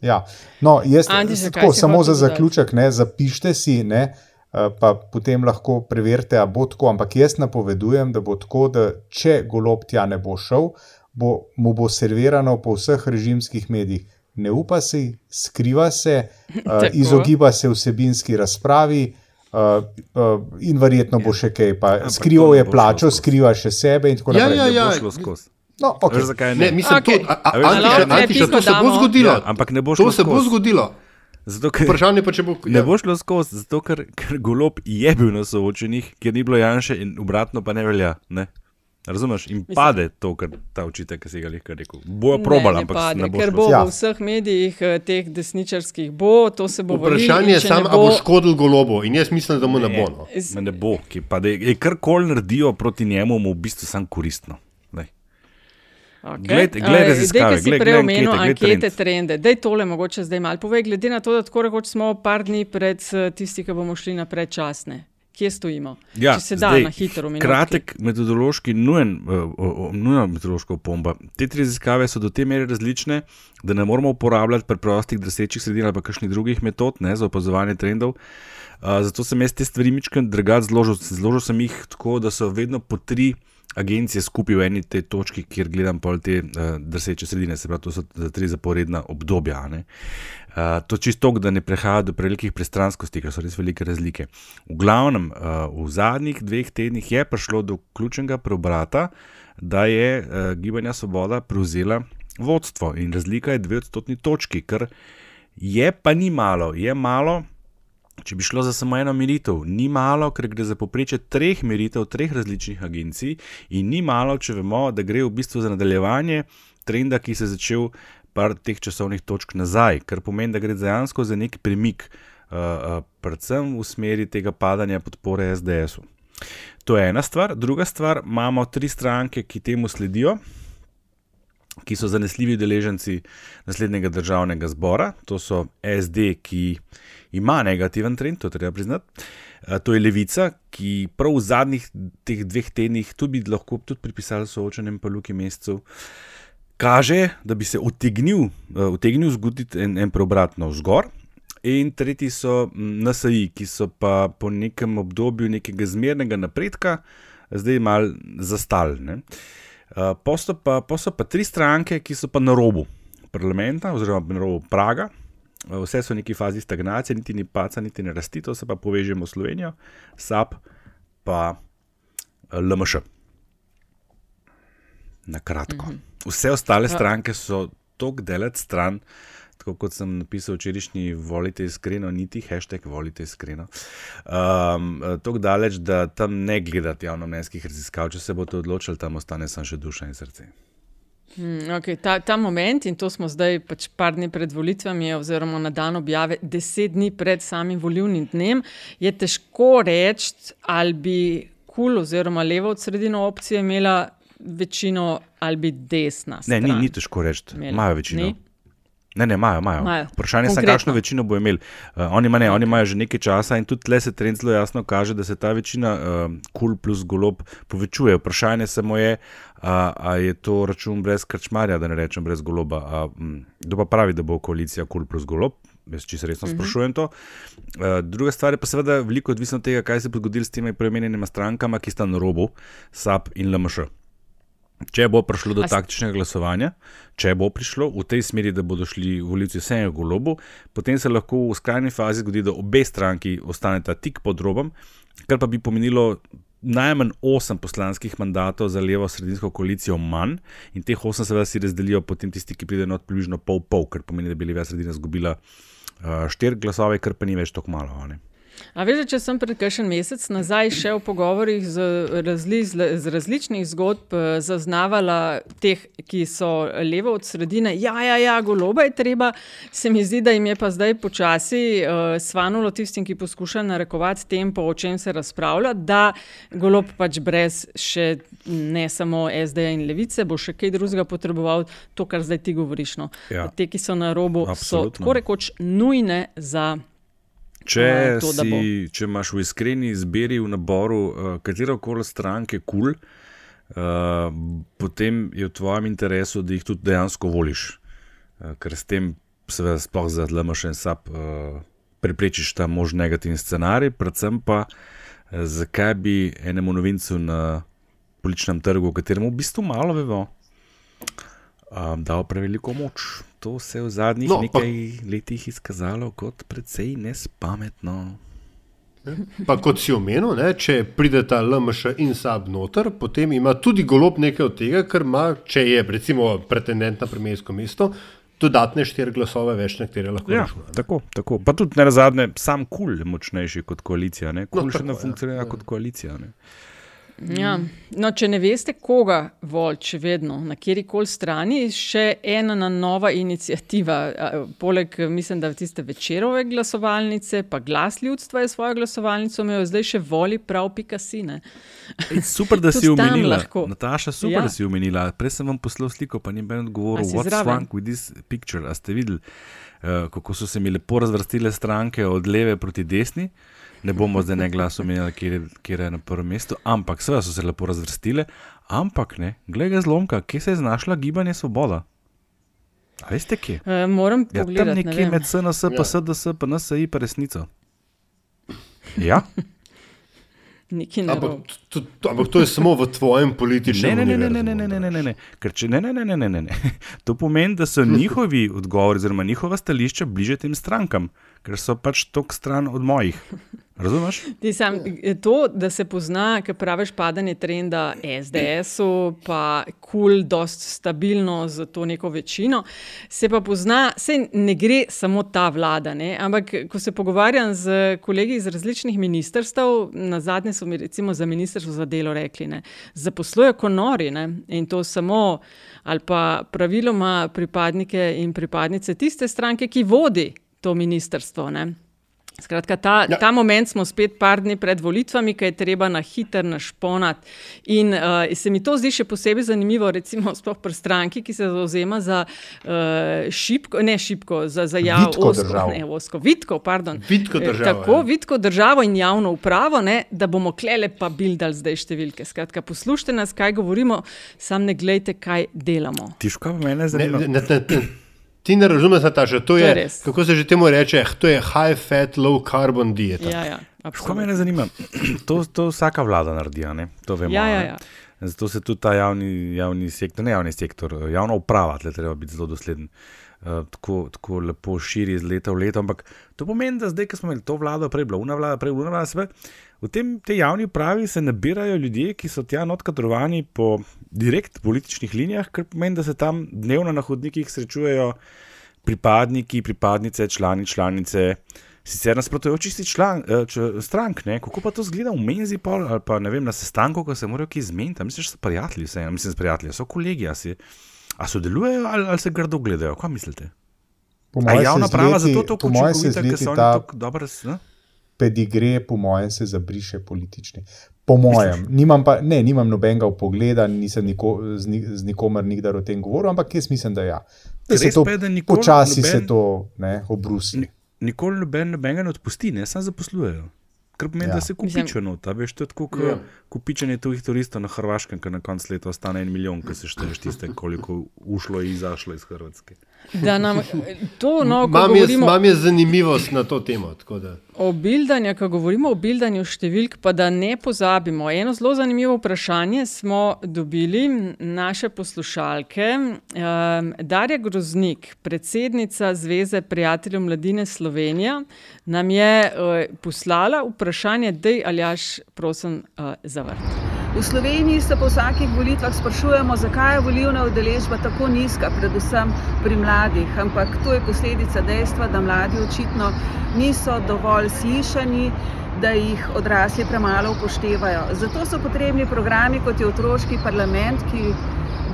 Ja, no, jaz Andi, tako, samo za zaključek, ne, zapišite si. Ne, Eh, pa potem lahko preverite, ali bo tako. Ampak jaz napovedujem, da bo tako, da če golob tja ne bo šel, bo, mu bo servirano po vseh režimskih medijih. Ne upa si, skriva se, uh, izogiba se vsebinski razpravi. Uh, uh, in verjetno bo še kaj, pa skrival je plačo, skriva še sebe. Ja, ja, ja. No, okay. Zakaj ne? ne mislim, okay. to, a, a, a, a, a, to se bo zgodilo. Ja, ampak ne bo šlo. To se bo zgodilo. Zato, ker, Vprašanje pa, če bo. Ne ja. bo šlo skozi, zato ker, ker golob je bil na soočenih, ker ni bilo Janša in obratno pa ne velja. Ne? Razumeš? In Mislim, pade to, kar ta učitek, ki si ga lahko rekel. Bojo probala, ampak pade, ne bo. Ker bo ja. v vseh medijih, eh, teh desničarskih, bo to se bo vrnilo. Vprašanje je samo, bo... ali bo škodil golobo. In jaz mislim, da mu ne, ne bo. No. Ne bo, ki pa da je karkoli naredijo proti njemu, mu v bistvu samo koristno. Okay. Glede raziskave, glede prej omenil ankete, trend. trende. Dej tole mogoče zdaj malo povej, glede na to, da tako rekoč smo par dni pred tisti, ki bomo šli na predčasne. Kje stojimo? Ja, Če se da zdaj, na hitro umeniti. Kratek metodološki, nujen, uh, nujna metodološka opomba. Te tri raziskave so do te mere različne, da ne moramo uporabljati preprostih drsečih sredin ali kakšnih drugih metod ne, za opazovanje trendov. Uh, zato sem jaz te stvari mičkam drugače zložil. Zložil sem jih tako, da so vedno po tri agencije skupaj v eni te točki, kjer gledam pol te uh, drseče sredine, se pravi, to so tri zaporedna obdobja. Uh, to čisto, da ne prehaja do prevelikih prestranskosti, ker so res velike razlike. V glavnem, uh, v zadnjih dveh tednih je prišlo do ključnega preobrata, da je uh, Gibanja Svoboda prevzela vodstvo in razlika je dve odstotni točki, kar je pa ni malo, je malo. Če bi šlo za samo eno meritev, ni malo, ker gre za poprečje treh meritev, treh različnih agencij, in ni malo, če vemo, da gre v bistvu za nadaljevanje trenda, ki se je začel par teh časovnih točk nazaj, kar pomeni, da gre dejansko za nek premik, uh, uh, predvsem v smeri tega padanja podpore SDS-u. To je ena stvar, druga stvar, imamo tri stranke, ki temu sledijo. Ki so zanesljivi deležniki naslednjega državnega zbora, to so SD, ki ima negativen trend, to treba priznati. To je levica, ki prav v zadnjih teh dveh tednih, tudi bi lahko tudi pripisali soočenjem pa Luki Mesecu, kaže, da bi se utegnil, utegnil zgoditi en, en preobrat na vzgor. In tretji so NSI, ki so pa po nekem obdobju nekega zmernega napredka, zdaj malo zastali. Uh, pa so pa tri stranke, ki so pa na robu parlamenta, oziroma na robu Praga, vse so v neki fazi stagnacije, niti ni paca, niti ne rasti, to se pa povežemo s Slovenijo, SAP pa eh, LMŠ. Na kratko. Mhm. Vse ostale ja. stranke so tok delati stran. Tako kot sem napisal včerajšnji, volite iskreno, niti hashtag volite iskreno. Um, Tako daleč, da tam ne gledate javno mnenjskih raziskav, če se boste odločili, tam ostane samo še duša in srce. Hmm, okay. ta, ta moment, in to smo zdaj pač par dni pred volitvami, oziroma na dan objave, deset dni pred samim volivnim dnem, je težko reči, ali bi kul cool oziroma levo od sredino opcije imela večino ali bi desna. Ne, ni, stran ni težko reči, imajo večino. Ni? Ne, ne, imajo, imajo. Imajo. Vprašanje je, kakšno večino bo imel. Uh, oni, ima, ne, oni imajo že nekaj časa in tudi tle se trend zelo jasno kaže, da se ta večina uh, kul plus golob povečuje. Vprašanje samo je, a, a je to račun brez krčmarja, da ne rečem brez goloba. A, m, kdo pa pravi, da bo koalicija kul plus golob? Jaz čisto resno Mhm. sprašujem to. Uh, druga stvar je pa seveda veliko odvisno od tega, kaj se bo zgodilo s temi preomenjenimi strankama, ki sta na robu, SAP in LMŠ. Če bo prišlo do A s- taktičnega glasovanja, če bo prišlo v tej smeri, da bodo šli volivci vseeno v golobu, potem se lahko v skrajni fazi zgodi, da obe stranki ostaneta tik pod robom, kar pa bi pomenilo najmanj osem poslanskih mandatov za levo sredinsko koalicijo manj in teh osem seveda si razdelijo potem tisti, ki pridejo od približno pol pol, kar pomeni, da bi leva sredina izgubila uh, štiri glasove, kar pa ni več tako malo. ne. A veš, da če sem pred kakšen mesec nazaj še v pogovorih z, razli, z, različnih zgodb eh, zaznavala teh, ki so levo od sredine, ja, ja, ja, goloba je treba, se mi zdi, da jim je pa zdaj počasi uh, svanulo tistim, ki poskušajo narekovati tempo, o čem se razpravlja, da golob pač brez še ne samo SD-ja in levice bo še kaj drugega potreboval, to, kar zdaj ti govoriš. No. Ja. Te, ki so na robu, so Absolutno. tako rekoč nujne za. Če, eh, to, si, če imaš v iskreni izbiri v naboru uh, katero koli stranke kul, cool, uh, potem je v tvojem interesu, da jih tudi dejansko voliš. Uh, ker s tem, seveda, sploh za LMŠ in SAP uh, preprečiš ta možen negativni scenarij, predvsem pa, uh, zakaj bi enemu novincu na političnem trgu, o katerem v bistvu malo vemo, um, dal preveliko moč. To se je v zadnjih No, no, pa- nekaj letih izkazalo kot precej nespametno. Pa kot si omenil, ne, če pride ta LMŠ in SAB noter, potem ima tudi golob nekaj od tega, ker ima, če je recimo pretendent na premijersko mesto, dodatne štiri glasove več, na katere lahko Ja, računa. tako, tako. Pa tudi ne razadne, sam kul je močnejši kot koalicija. Kul No, no, še tako, ne ja. funkcionira kot koalicija. Ne? Ja. No, če ne veste, koga voliti, še vedno, na kjer koli strani, še ena na nova inicijativa. Poleg, mislim, da tiste večerove glasovalnice, pa glas ljudstva je svojo glasovalnico imel, zdaj še voli prav pikasine. Ej, super, da si omenila. Nataša, super, Ja. da si omenila. Prej sem vam poslal sliko, pa ni noben A odgovoril, what's zraven? wrong with this picture. A ste videli, uh, kako so se mi lepo razvrstile stranke od leve proti desni? Ne bomo zdaj ne glas omenjali, kjer, je- na prvem mestu, ampak seveda so se lepo razvrstile. Ampak ne, glej ga zlomka, kje se je znašla gibanje Svoboda. A veste kje? E, moram Ja, tam pogledati. ne nekje vem. med SNS, pa Ja. SDS, pa NSI, pa resnico. Ja. Ampak to, to, ampak to je samo v tvojem političnem Ne, ne, ne, ne, ne, ne, ne, ne, ne, ne. Ker če ne, ne, ne, ne, ne, ne, ne. To pomeni, da so njihovi odgovori, oziroma njihova stališča bliže tem strankam, ker so pač tok stran od mojih. Razumeš? Ti Sam, to, da se pozna, ki praviš, padanje trenda SDS-u, pa kul, cool, dost stabilno z to neko večino, se pa pozna, se ne gre samo ta vlada, ne? ampak ko se pogovarjam z kolegi iz različnih ministrstv, na zadnje so mi recimo za ministrstvo za delo rekli, ne, zaposlujejo konori ne? in to samo ali pa praviloma pripadnike in pripadnice tiste stranke, ki vodi to ministrstvo. Ne? Skratka, ta, ja. ta moment smo spet par dni pred volitvami, ki je treba na hiter našponati. In uh, se mi to zdi še posebej zanimivo, recimo pri stranki, ki se zauzema za uh, šipko, ne šipko, za, za javno državo. Ne, osko, vitko, pardon. Vitko Eh, državo, Tako, ja. vitko državo in javno upravo, ne, da bomo klele pa bildali zdaj številke. Skratka, poslušajte nas, kaj govorimo, sam ne gledajte, kaj delamo. Tiško mene Ne, zanima. ne, ne, ne, ti ne razumeš, Nataša, to To je je, res. kako se že temu reče, to je high fat, low carbon dieta. Ja, ja, absolutno. me ne zanima. To, to vsaka vlada naredi, a ne? to vemo. Ja, ja, ja. Zato se tudi ta javni, javni sektor, ne javni sektor, javna uprava, tle treba biti zelo dosleden. Uh, tako, tako lepo širi iz leta v leto. Ampak to pomeni, da zdaj, ko smo imeli to vlado, prej bila una vlada, prej una vlada, sve, v tem, tej javni upravi se nabirajo ljudje, ki so tja notkadrovani po direkt političnih linijah, kar pomeni, da se tam dnevno na hodnikih srečujejo pripadniki, pripadnice, člani, članice. Sicer nasprotujoči si član, eh, č- strank, ne? kako pa to zgleda v menzi, pol, ali pa ne vem, na sestanku, ko se morajo ki zmeniti. Misliš, da so prijatelji, vse, mislim, da so prijatelji, so kolegi, a, si, a sodelujejo ali, ali se grdo gledajo, kaj mislite? Po mojem javna prava zato po mojem se učinkovita, z ker leti so oni ta tako dobro. Ne? pedigre, po mojem, se zabriše politični. Po mojem, nimam, pa, ne, nimam nobenega pogleda, nisem niko, z, ni, z nikomer nikdar o tem govoril, ampak jaz mislim, da ja. Da se to počasi noben, se to obrusi. Ni, nikoli noben, nobenega ne odpusti, ne samo zaposlujejo. Ker pomeni, ja. da se kupičijo not. Veš, to je tako, kot ja. kupičenje tujih turistov na Hrvaškem, ki na koncu leta ostane en milijon, ki se šteješ tiste, koliko ušlo in izašlo iz Hrvatske. Nam, to, no, mam, govorimo, je, mam je zanimivost na to temo. O bildanju, ko govorimo o bildanju številk, pa da ne pozabimo. Eno zelo zanimivo vprašanje smo dobili naše poslušalke. Um, Darja Groznik, predsednica Zveze prijateljev mladine Slovenija, nam je uh, poslala vprašanje, da je aljaš, prosim, uh, zavrniti. V Sloveniji se po vsakih volitvah sprašujemo, zakaj je volivna udeležba tako nizka, predvsem pri mladih. Ampak to je posledica dejstva, da mladi očitno niso dovolj slišani, da jih odrasli premalo upoštevajo. Zato so potrebni programi kot je otroški parlament, ki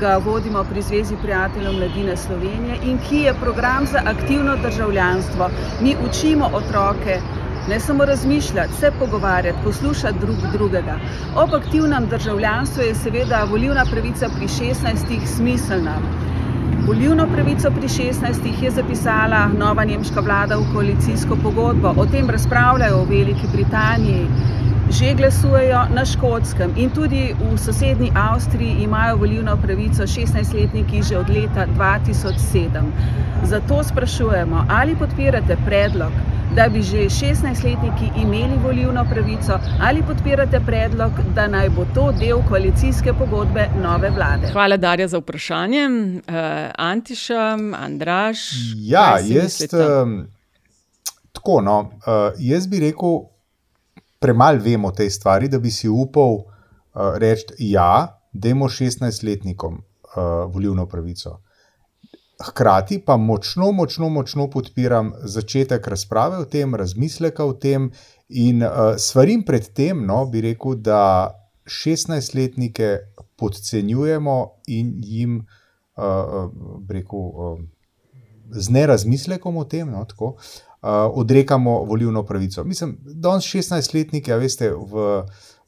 ga vodimo pri Zvezi prijateljev mladine Slovenije in ki je program za aktivno državljanstvo. Mi učimo otroke ne samo razmišljati, se pogovarjati, poslušati drug drugega. Ob aktivnem državljanstvu je seveda volivna pravica pri 16 smiselna. Volivno pravico pri 16 je zapisala nova nemška vlada v koalicijsko pogodbo. O tem razpravljajo v Veliki Britaniji. Že glasujejo na škotskem in tudi v sosednji Avstriji imajo volivno pravico 16-letniki že od leta 2007. Zato sprašujemo, ali podpirate predlog, da bi že 16-letniki imeli volivno pravico, ali podpirate predlog, da naj bo to del koalicijske pogodbe nove vlade? Hvala, Darja, za vprašanje. Uh, Antiša, Andraš. Ja, jaz, um, tako, no, uh, jaz bi rekel, premalo vemo o tej stvari, da bi si upal uh, reči, ja, dajmo 16-letnikom uh, volivno pravico. Hkrati pa močno, močno, močno podpiram začetek razprave o tem, razmisleka o tem in uh, svarim pred tem, no, bi rekel, da 16-letnike podcenjujemo in jim, uh, rekel, uh, z nerazmislekom o tem, no, tako, uh, odrekamo volilno pravico. Mislim, da on 16-letnike, veste, v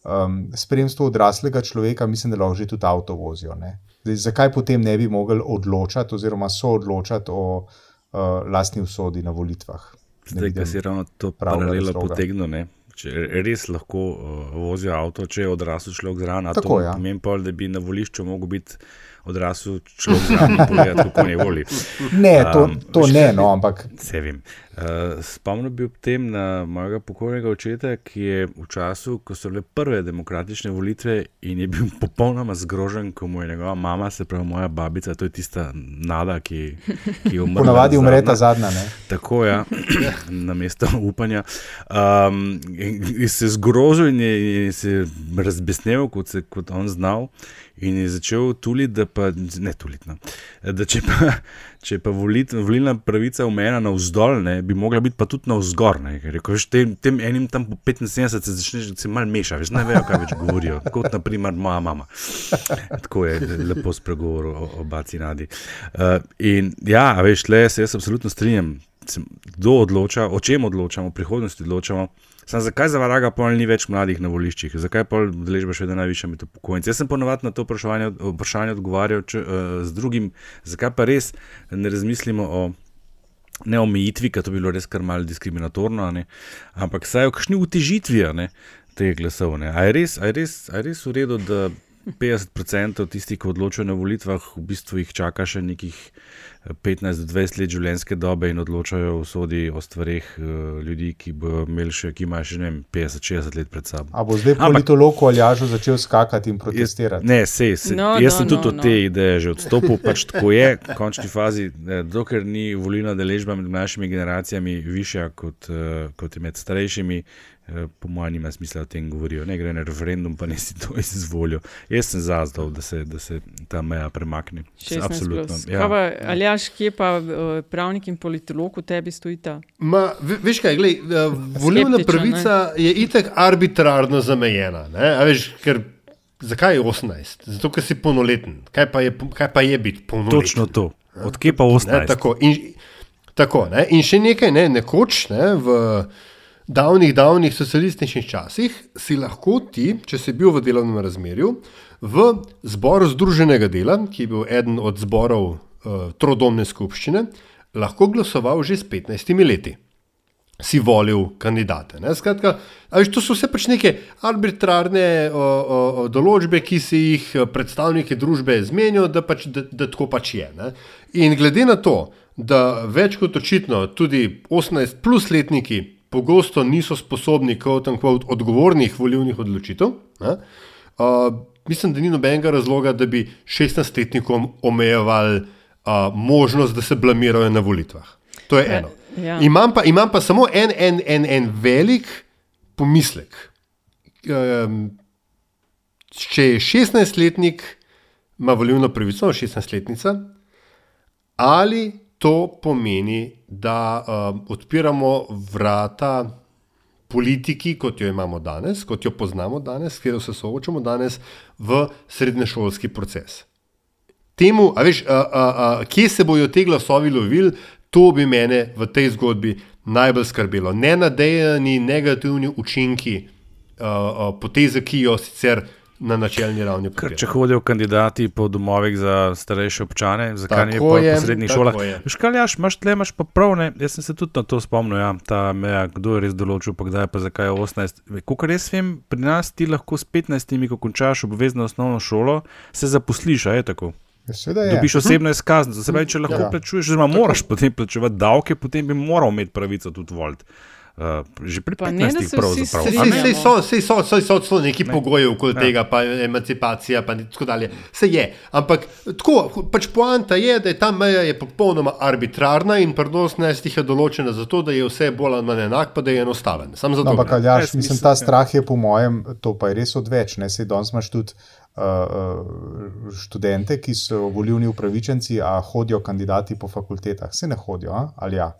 um, spremstvu odraslega človeka, mislim, da lahko že tudi avto vozijo. Ne. Zdaj, zakaj potem ne bi mogli odločati, oziroma so odločati o uh, lastni usodi na volitvah? Zdaj, ki si ravno to paralelo potegnil. Če res lahko uh, vozijo avto, če je odrasel človek zraven, to ja. pomeni pa, da bi na volišču lahko biti odrasel človek zraven povedati, kako ne voli. Ne, to, to um, ne, no, ampak. Se vem. Uh, spomnil bi ob tem na mojega pokojnega očeta, ki je v času, ko so bile prve demokratične volitve in je bil popolnoma zgrožen, ko mu je njegova mama, se pravi moja babica, to je tista nada, ki, ki je umrla. Ponavadi umre ta zadnja. Ne? Tako je, ja, na mesto upanja. Um, in, in se je zgrozil in je, in se je razbesnel, kot, se, kot on znal. In je začel tuliti, da pa ne tuliti. No. Če pa, če pa volit, volilna pravica umena na vzdolj, ne, bi mogla biti pa tudi na vzgor. Rekel, veš, tem, tem enim tam po 75 se začneš, da se mal meša, veš, ne vejo, kaj več govorijo. Kot naprimer moja mama. Tako je lepo spregovoril o, o Baci Nadi. Uh, in ja, veš, le se jaz absolutno strinjam. Kdo odloča, o čem odločamo, o prihodnosti odločamo. Sam, zakaj za vraga pol ni več mladih na voliščih, zakaj pol deležba še vedno najviše med upokojence? Jaz sem ponovadi na to vprašanje, vprašanje odgovarjal če, uh, z drugim, zakaj pa res ne razmislimo o neomejitvi, ker to bi bilo res kar malce diskriminatorno, ne? ampak saj o kakšni utežitvi teh glasov. A je, res, a, je res, a je res v redu, da 50% tistih, ki odločajo na volitvah, v bistvu jih čaka še nekih. 15-20 let življenjske dobe in odločajo o sodi o stvarih uh, ljudi, ki še, ki imajo še 50-60 let pred sabo. A bo zdaj politolog ali jažo začel skakati in protestirati? Ne, sej, sej. No, jaz no, sem tudi no, od no. te ideje že odstopil, pač tako je, v končni fazi, eh, dokler ni volilna deležba med našimi generacijami višja kot, uh, kot je med starejšimi. Eh, po mojem, nima smisla o tem govoriti. Ne gre na referendum, pa ne si to izvolijo. Jaz sem zazdal, da se, da se ta meja premakne. Absolutno. Ja. Ali jaš, kje pa eh, pravnik in politolog v tebi stojita? Ma, veš kaj, glej, eh, volilna pravica ne? je itek arbitrarno zamejena. Veš, ker, zakaj je 18? Zato, ker si polnoleten. Kaj pa je, kaj pa je biti polnoleten? Točno to. Odkje pa 18? Ne, tako, in, tako, ne? in še nekaj, ne, nekoč ne, v davnih, davnih socialističnih časih si lahko ti, če si bil v delovnem razmerju, v zboru Združenega dela, ki je bil eden od zborov trodomne skupščine, lahko glasoval že s 15 leti. Si volil kandidate. Ne? Skratka, viš, to so vse pač neke arbitrarne o, o, o, določbe, ki si jih predstavniki družbe zmenijo, da, pač, da, da tako pač je. Ne? In glede na to, da več kot očitno tudi 18-plus letniki pogosto niso sposobni kot odgovornih volivnih odločitev, ne, uh, mislim, da ni nobenega razloga, da bi 16-letnikom omejevali uh, možnost, da se blamirajo na volitvah. To je eno. Ja. Imam, pa, imam pa samo en, en, en, en velik pomislek. Um, če je 16-letnik, ima volilno pravico, 16-letnica, ali to pomeni, da um, odpiramo vrata politiki, kot jo imamo danes, kot jo poznamo danes, s katero se soočamo danes, v srednješolski proces. Temu, a veš, a, a, a, kje se bodo te glasovi lovili, to bi mene v tej zgodbi najbolj skrbelo. Ne nadejani negativni učinki a, a, poteze, ki jo sicer na načelni ravni. Ker, če hodijo kandidati po domovih za starejše občane, zakaj ne po srednjih šolah? Škaljaš, imaš tle, imaš pa prav, ne? jaz sem se tudi na to spomnil, ja, ta meja, kdo je res določil, pa kdaj pa zakaj je 18. Kot res vem, pri nas ti lahko s 15, ko končaš obvezno osnovno šolo, se zaposliš, a je tako. Ja, Dobiš osebno izkaznico, se pravi, če lahko ja. plačuješ, oziroma moraš potem plačevati davke, potem bi moral imeti pravico tudi voliti. Uh, že pri 15. pravzaprav. Vse so, so, so, so neki ne. pogoji okoli ja. tega, pa emancipacija, pa tako dalje. Vse je. Ampak tako, pač poanta je, da je ta meja je popolnoma arbitrarna in pri 18. je določena zato, da je vse bolj ali manj enak, pa da je enostaven. Sam zato. No, ampak, Aljaš, mislim, ta strah je po mojem, to pa je res odveč. Ne, sej danes imaš tudi. Uh, študente, ki so volilni upravičenci, a hodijo kandidati po fakultetah, se ne hodijo, a? ali ja?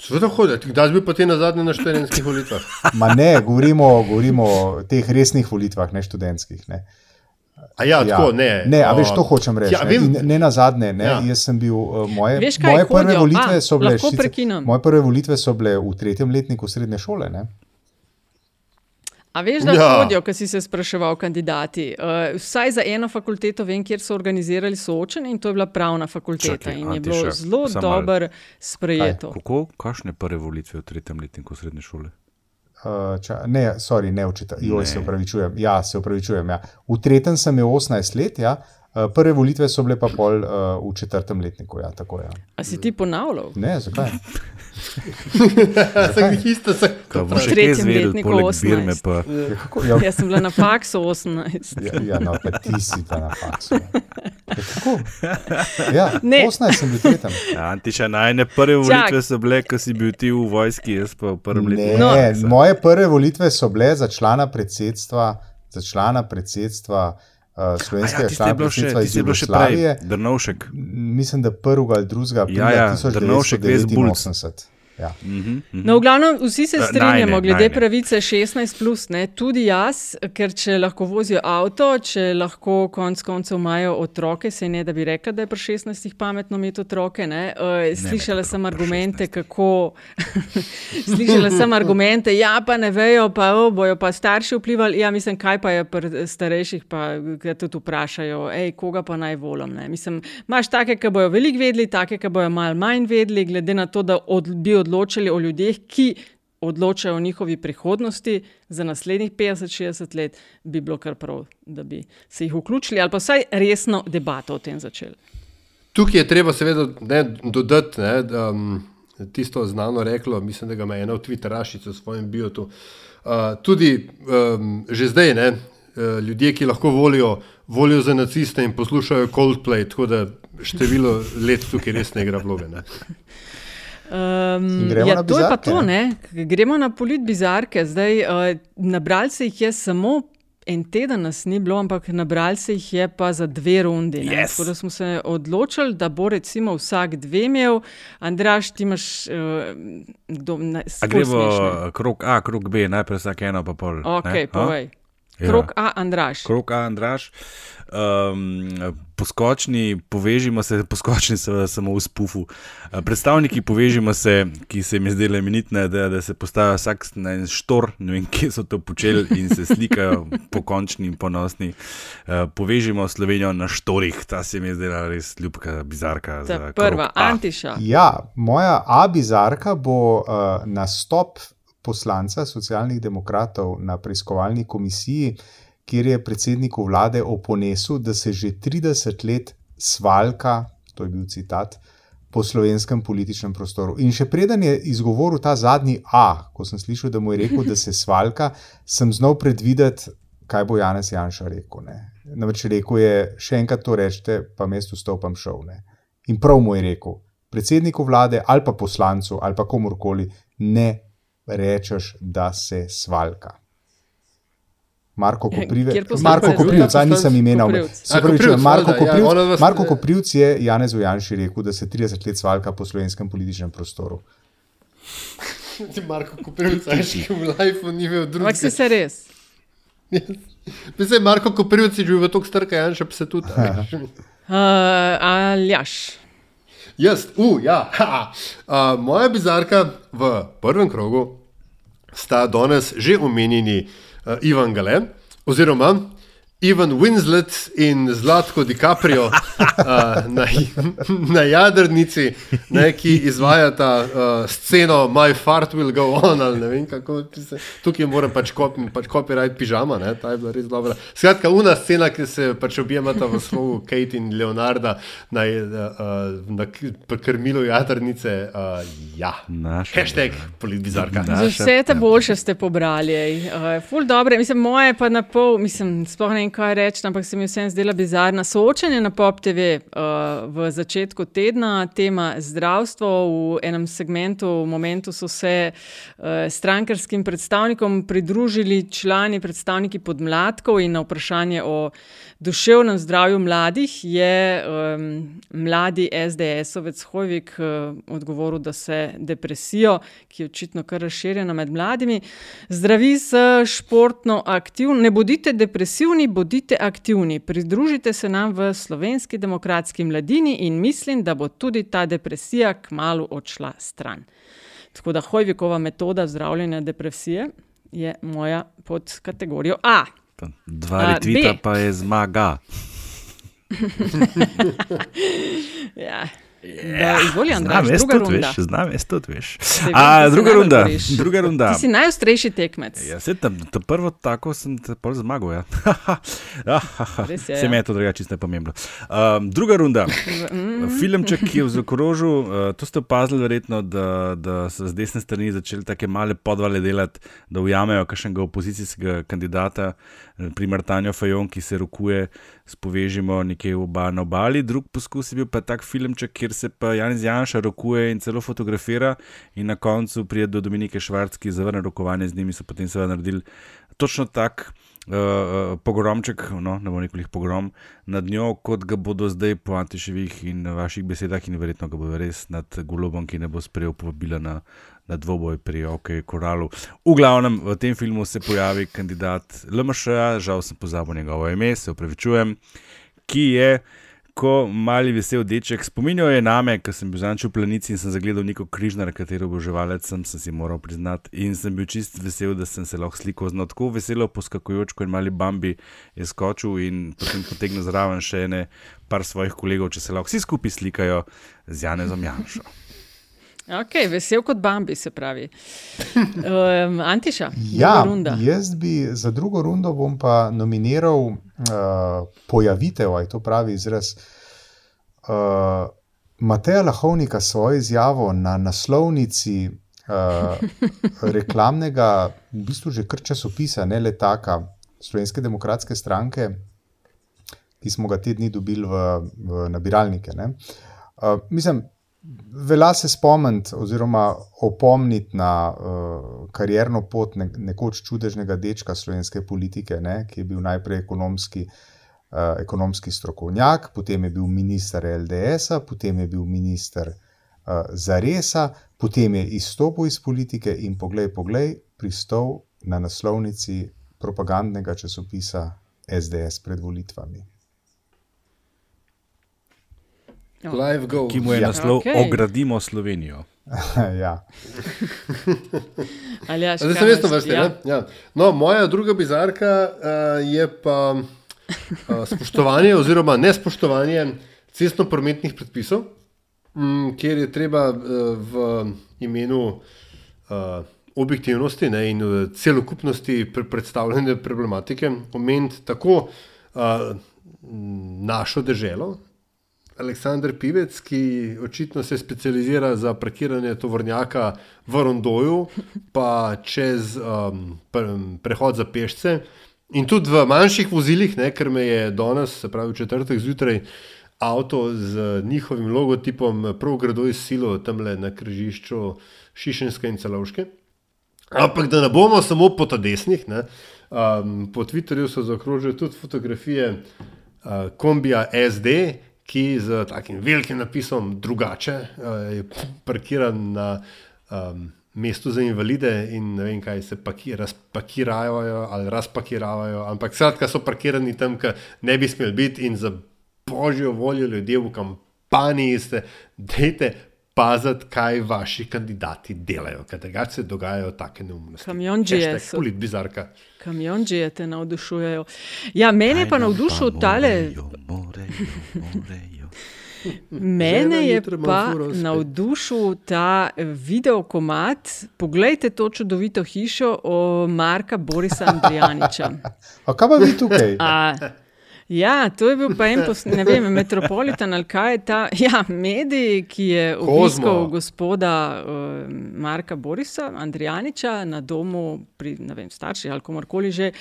Sveda hodi, kdaj bi potem na zadnje na študentskih volitvah? Ma ne, govorimo, govorimo o teh resnih volitvah, ne študentskih. Ne. A ja, ja, tako ne. Ne, a veš, to hočem reči. Ja, ne, ne na zadnje, ne, ja. jaz sem bil, uh, moje, veš, moje prve hodijo? volitve A, so bile, šice, moje prve volitve so bile v tretjem letniku srednje šole. Ne. A veš, da Ja. hodijo, kar si se spraševal, kandidati. Uh, vsaj za eno fakulteto vem, kjer so organizirali soočenje in to je bila pravna fakulteta. Čakaj, in je bilo zelo samo malo. dobro sprejeto. Kako, kakšne prve volitve v tretjem letniku srednje šole? Uh, ča, ne, sorry, ne učite, joj, Ne. se upravičujem. Ja, se upravičujem. Ja. V tretjem sem imel 18 let, ja. Uh, prve volitve so bile pa pol uh, v četrtem letniku. Ja, tako, ja. A si ti ponavljal? Ne, zakaj? Sem jih isto Kaj V tretjem letniku poleg 18. Birme pa. Ja, kako, ja, Jaz sem bila na faksu 18. ja, ja, no, pa ti si pa na faksu. Ja. Ja, kako? Ja, Ne. 18 sem bil tretjem. Ja, Antiša, najne prve volitve so bile, ko si bil ti v vojski, jaz pa v prvem Ne, letniku. No. moje prve volitve so bile za člana predsedstva, za člana predsedstva uh, slovenskega ja, štampa iz Jugoslavije. Drnovšek. Mislim, da prvega ali drugega aprila ja, ja, 1989. Ja. Mm -hmm, mm -hmm. No, v glavnem, vsi se strinjamo najne, glede najne. pravice 16, plus, ne, tudi jaz, ker če lahko vozijo avto, če lahko konec koncev imajo otroke, se ne da bi rekla, da je pri 16 pametno imeti otroke. Ne. Uh, ne, slišala ne, sem argumente, kako. slišala sem argumente, ja, pa ne vejo, pa oh, bojo pa starši vplivali. Ja, mislim, kaj pa je pri eh, starejših, pa tudi vprašajo, ej, koga pa naj volim. Ne. Mislim, imaš take, ki bojo veliko vedeli, take, ki bojo malo manj vedeli, glede na to, da od, bi odločili odločali o ljudeh, ki odločajo o njihovi prihodnosti za naslednjih 50-60 let, bi bilo kar prav, da bi se jih vključili ali pa vsaj resno debato o tem začeli. Tukaj je treba seveda ne, dodati ne, da, um, tisto znano reklo, mislim, da ga ima ena od Twitterašic v svojem biotu. Uh, tudi um, že zdaj ne, uh, ljudje, ki lahko volijo, volijo za naciste in poslušajo Coldplay, tako da število let tukaj res ne igra vloge. Ne. Um, ja, na to je pa to, ne? Gremo na polit bizarke. Zdaj, uh, nabrali se jih je samo. En teden nas ni bilo, ampak nabrali se jih je pa za dve rundi. ne. Yes. Tako da smo se odločili, da bo recimo vsak dve imel. Andraš, ti imaš, uh, kdo na, A gremo krok A, krok B, najprej vsak eno, pa pol. Ok, ne? A? povej. Ja. Krok A, Andraš. Krok A, Andraš. Um, poskočni, povežimo se, poskočni seveda samo v spufu. Uh, predstavniki povežimo se, ki se mi zdelo imenitne, da, da se postavijo vsak na en štor, ne vem, kje so to počeli in se slikajo pokončni in ponosni. Uh, povežimo Slovenijo na štorih, ta se mi je zdela res ljubka, bizarka. Ta prva, Antiša. Ja, moja A-bizarka bo uh, nastop poslanca socialnih demokratov na preiskovalni komisiji, kjer je predsedniku vlade oponesel, da se že 30 let svalka, to je bil citat, po slovenskem političnem prostoru. In še preden je izgovoril ta zadnji A, ko sem slišal, da mu je rekel, da se svalka, sem znal predvideti, kaj bo Janez Janša rekel. Ne? Namreč rekel je, še enkrat to rečete, pa mestu stopam šov. Ne? In prav mu je rekel, predsedniku vlade ali pa poslancu ali pa komorkoli, ne rečeš, da se svalka. Marko Koprivec, Marko Koprivec, a nisem imena. Marko Koprivec, ja, Marko Koprivec je Janez Ujanši rekel, da se 30 let svalka po slovenskem političnem prostoru. Marko Koprivec, ajši v lifeu ni imel drugega. Ampak se se res. Mislim, Marko Koprivec je živel tako star, kaj Janša pa se tudi. Uh, Aljaš. Jaz, uh, ja. uh, moja bizarka v prvem krogu sta danes že omenjeni uh, Ivan Galen, oziroma Ivan Winslet in Zlatko DiCaprio uh, na, na jadrnici, ne, ki izvajata uh, sceno My Fart Will Go On. Vem, kako, se, tukaj moram pač, copy, pač copyright pižama, ne, ta je bila res dobra. Skratka, una scena, ki se pač objemata v slogu Kate in Leonarda na, uh, na krmilu jadrnice. Uh, ja, naš. Hashtag politbizarka. Vse te boljše ste pobrali. Uh, ful dobre, mislim, moje pa na pol, mislim, sploh ne vem, kaj reči, ampak se mi vsem zdela bizarna. Soočanje na Pop TV uh, v začetku tedna, tema zdravstvo, v enem segmentu, v momentu so se uh, strankarskim predstavnikom pridružili člani, predstavniki podmladkov in na vprašanje o duševnem zdravju mladih je um, mladi SDS-ovec Hojvik uh, odgovoril, da se depresijo, ki je očitno kar razširjena med mladimi, zdravi s športno aktivnostjo. Ne bodite depresivni, bodite aktivni. Pridružite se nam v slovenski demokratski mladini in mislim, da bo tudi ta depresija kmalo odšla stran. Tako da Hojvikova metoda zdravljenja depresije je moja pod kategorijo A. Dva retvita pa je zmaga. ja. Yeah. Izvoli, Andrej, druga runda. Znam, jaz tudi veš. A, druga runda. druga runda. Ti si najostrejši tekmec. Ja, se tam, to prvo tako sem te pol zmagal. Ja. se ja. mi je to drugače, čisto nepomembno. Um, druga runda. Mm. Filmček, ki je v zakrožu, uh, to ste opazili verjetno, da, da so z desne strani začeli take male podvale delati, da ujamejo kakšnega opozicijskega kandidata, primer Tanja Fajon, ki se rokuje, spovežimo nekje v oba na obali. Drug poskus je bil pa tak filmček, kjer se pa Jan Janša rokuje in celo fotografira, in na koncu pride do Dominike Švarc, ki zavrne rokovanje z njimi, so potem seveda naredili točno tak. Uh, pogromček, no, ne bo nikoli pogrom nad njo, kot ga bodo zdaj po Antiševih in vaših besedah, in verjetno ga bodo res nad Golobom, ki ne bo sprejel povabila na, na dvoboj pri OK Koralu. V glavnem, v tem filmu se pojavi kandidat LMŠ, žal sem pozabil njegovo ime, se upravičujem, ki je ko mali vesel deček. Spominjal je name, ker sem bil zanč v planici in sem zagledal neko križnar, katero oboževalec sem, sem si moral priznati. In sem bil čist vesel, da sem se lahko slikal z tako veselo poskakujoč, ko je mali Bambi je skočil in potem potegnil zraven še ene par svojih kolegov, če se lahko vsi skupaj slikajo z Janezom Janšo. Ok, vesel kot Bambi, se pravi. Um, Antiša, ja, jaz bi za drugo rundo bom pa nominiral uh, pojavitev, aj to pravi izraz. Uh, Mateja Lahovnika svojo izjavo na naslovnici uh, reklamnega, v bistvu že kar časopisa, ne le taka, Slovenske demokratske stranke, ki smo ga te dni dobili v, v nabiralnike. Uh, mislim, velja se spomniti oziroma opomniti na uh, karjerno pot ne, nekoč čudežnega dečka slovenske politike, ne, ki je bil najprej ekonomski, uh, ekonomski strokovnjak, potem je bil minister LDS-a, potem je bil minister uh, Zaresa, potem je izstopil iz politike in poglej, poglej, pristal na naslovnici propagandnega časopisa SDS pred volitvami. Go. Ki mu je Ja. naslov Okej. Ogradimo Slovenijo. ja. Ali ja, Zdaj jaz na vrsti. Ja. Ja. No, moja druga bizarka uh, je pa uh, spoštovanje oziroma nespoštovanje cestno-prometnih predpisov, m, kjer je treba uh, v imenu uh, objektivnosti ne, in uh, celokupnosti pre predstavljene problematike omeniti tako uh, našo državo, Aleksandr Pivec, ki očitno se specializira za parkiranje tovornjaka v Rondoju, pa čez um, pre, prehod za pešce. In tudi v manjših vozilih, ne, ker me je danes, se pravi četrtek zjutraj, avto z njihovim logotipom prav grdo izsilo tam le na križišču Šišenske in Celovške. Ampak da ne bomo samo po desnih, ne, um, po Twitterju so zaokrožili tudi fotografije uh, kombija SD, ki z takim velikim napisom drugače uh, je parkiran na um, mestu za invalide in ne vem, kaj se paki, razpakirajo ali razpakiravajo, ampak skratka so parkirani tam, kjer ne bi smeli biti in za božjo voljo ljudje v kampanji ste, dejte paziti, kaj vaši kandidati delajo, ker drugače se dogajajo take neumnosti. Kamionđije Hashtag so. Pulit bizarka. Kamionđije te navdušujejo. Ja, meni je pa navdušil tale. Mene Že na je jutro imam pa navdušil ta videokomat. Poglejte to čudovito hišo o Marka Borisa Andrijaniča. A kaj pa vi tukaj? A, ja, to je bil pa en, pos, ne vem, metropolitan ali kaj je ta. Ja, medij, ki je obiskal gospoda uh, Marka Borisa Andrijaniča na domu pri vem, starših ali komorkoli že.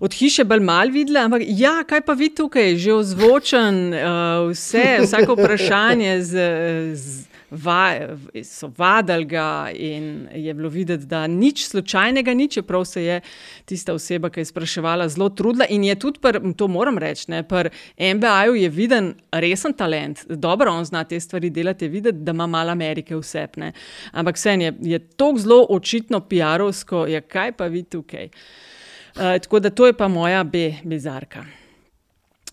Od hiše bolj mal videla, ampak ja, kaj pa vi tukaj, že ozvočen, uh, vse, vsako vprašanje z. z Va, so vadili ga, in je bilo videti, da nič slučajnega ni, čeprav se je tista oseba, ki je spraševala, zelo trudila. In je tudi, pr, to moram reči, pri MBA-ju je viden resen talent, dobro on zna te stvari delati, je videti, da ima malo Amerike vse. Ne. Ampak vse je, je tako zelo očitno PR-ovsko, ja, kaj pa vi tukaj. Uh, tako da to je pa moja B, bizarka.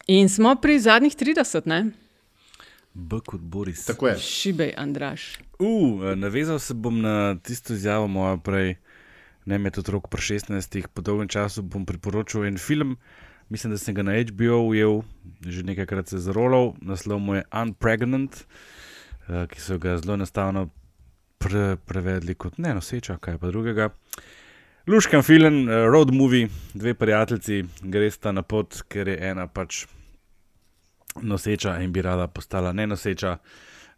In smo pri zadnjih 30, ne? B kot Boris. Tako je. Šibej, Andraš. Uh, navezal se bom na tisto izjavo moja prej, ne med otrok pri 16. Po dolgem času bom priporočil en film, mislim, da sem ga na HBO ujel, že nekajkrat se zarolal, naslov mu je Unpregnant, uh, ki so ga zelo enostavno pre, prevedli kot ne noseča, kaj pa drugega. Luškan film, uh, road movie, dve prijatelji gresta na pot, ker je ena pač noseča in bi rada postala ne noseča.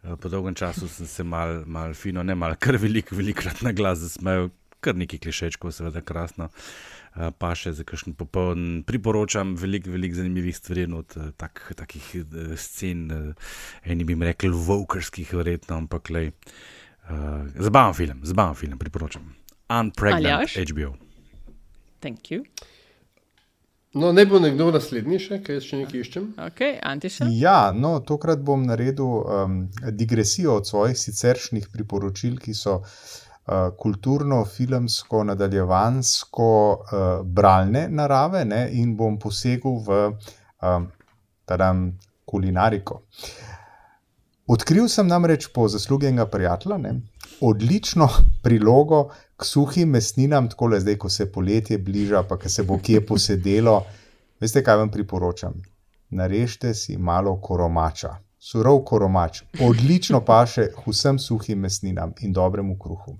Eh, Po dolgem času sem se mal, mal fino, ne mal, kar veliko, velikrat na glas zasmejal, kar nekaj klišečkov, seveda krasno. Eh, Pa še za kakšen popoln priporočam, veliko, veliko zanimivih stvari, od eh, tak, takih scen, eni bi mi rekli, vokerskih, verjetno, ampak le. Uh, zabaven film, zabaven film, priporočam. Unpregnant Aljaž? HBO. Thank you. No, ne bo nekdo naslednji še, kaj še nekaj iščem. Okay, Antiša? Ja, no, tokrat bom naredil um, digresijo od svojih siceršnjih priporočil, ki so uh, kulturno, filmsko, nadaljevansko, uh, bralne narave, ne, in bom posegel v um, tadam, kulinariko. Odkril sem namreč po zaslugi enega prijatelja ne, odlično prilogo k suhim mesninam, tako le zdaj, ko se poletje bliža, pa ko se bo kje posedelo. Veste, kaj vam priporočam? Narežite si malo koromača, surov koromač, odlično paše vsem suhim mesninam in dobremu kruhu.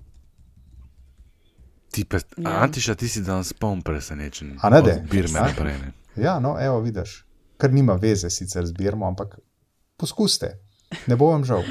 Ti pa, Ja. Antiša, ti si danes poln presenečen. A ne, da? Od Birme Ja. naprej. Ne? Ja, no, evo, vidiš, kar nima veze sicer z birmo, ampak poskuste, ne bo vam žal.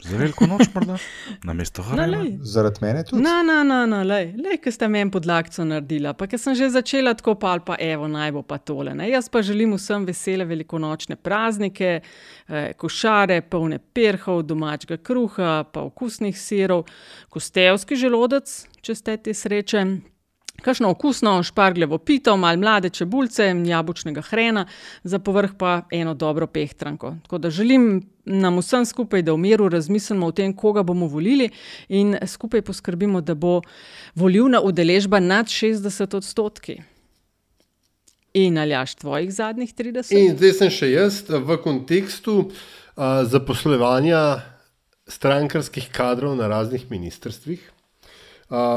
Za veliko noč, morda, na mesto Harema. lej. Zaradi mene tudi. Na, na, na, na, lej, lej, ki ste meni podlagco naredila, pa ker sem že začela tako, pa ali pa evo, naj bo pa tole. Ne. Jaz pa želim vsem vesele velikonočne praznike, eh, košare, polne perhov, domačega kruha, pa okusnih sirov, kostevski želodec, če ste te sreče. Kakšno okusno špargljevo pito, malo mlade čebulce, jabolčnega hrena, za povrh pa eno dobro pehtranko. Tako da želim nam vsem skupaj, da v miru razmislimo o tem, koga bomo volili in skupaj poskrbimo, da bo volivna udeležba nad 60 odstotki. In aljaš tvojih zadnjih 30? In zdaj sem še jaz v kontekstu uh, zaposlovanja strankarskih kadrov na raznih ministrstvih.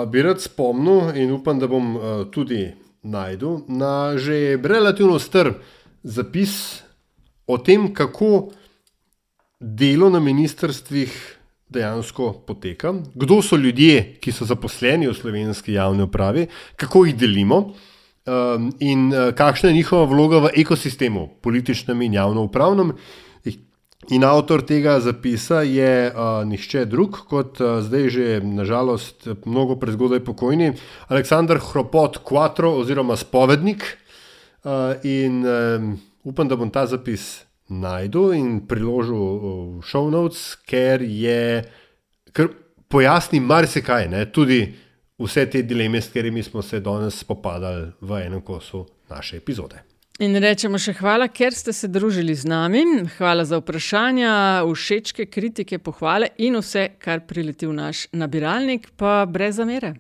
Bi rad spomnil in upam, da bom uh, tudi najdel na že relativno strm zapis o tem, kako delo na ministrstvih dejansko poteka, kdo so ljudje, ki so zaposleni v slovenski javni upravi, kako jih delimo in kakšna je njihova vloga v ekosistemu, političnem in javno-upravnem. In avtor tega zapisa je uh, nihče drug kot uh, zdaj že, nažalost, mnogo prezgodaj pokojni Aleksandr Hropot Quattro oziroma Spovednik. Uh, in um, upam, da bom ta zapis najdel in priložil v show notes, ker je, ker pojasni marsikaj, tudi vse te dileme, s katerimi smo se danes spopadali v enem kosu naše epizode. In rečemo še hvala, ker ste se družili z nami. Hvala za vprašanja, všečke, kritike, pohvale in vse, kar prileti v naš nabiralnik, pa brez zamere.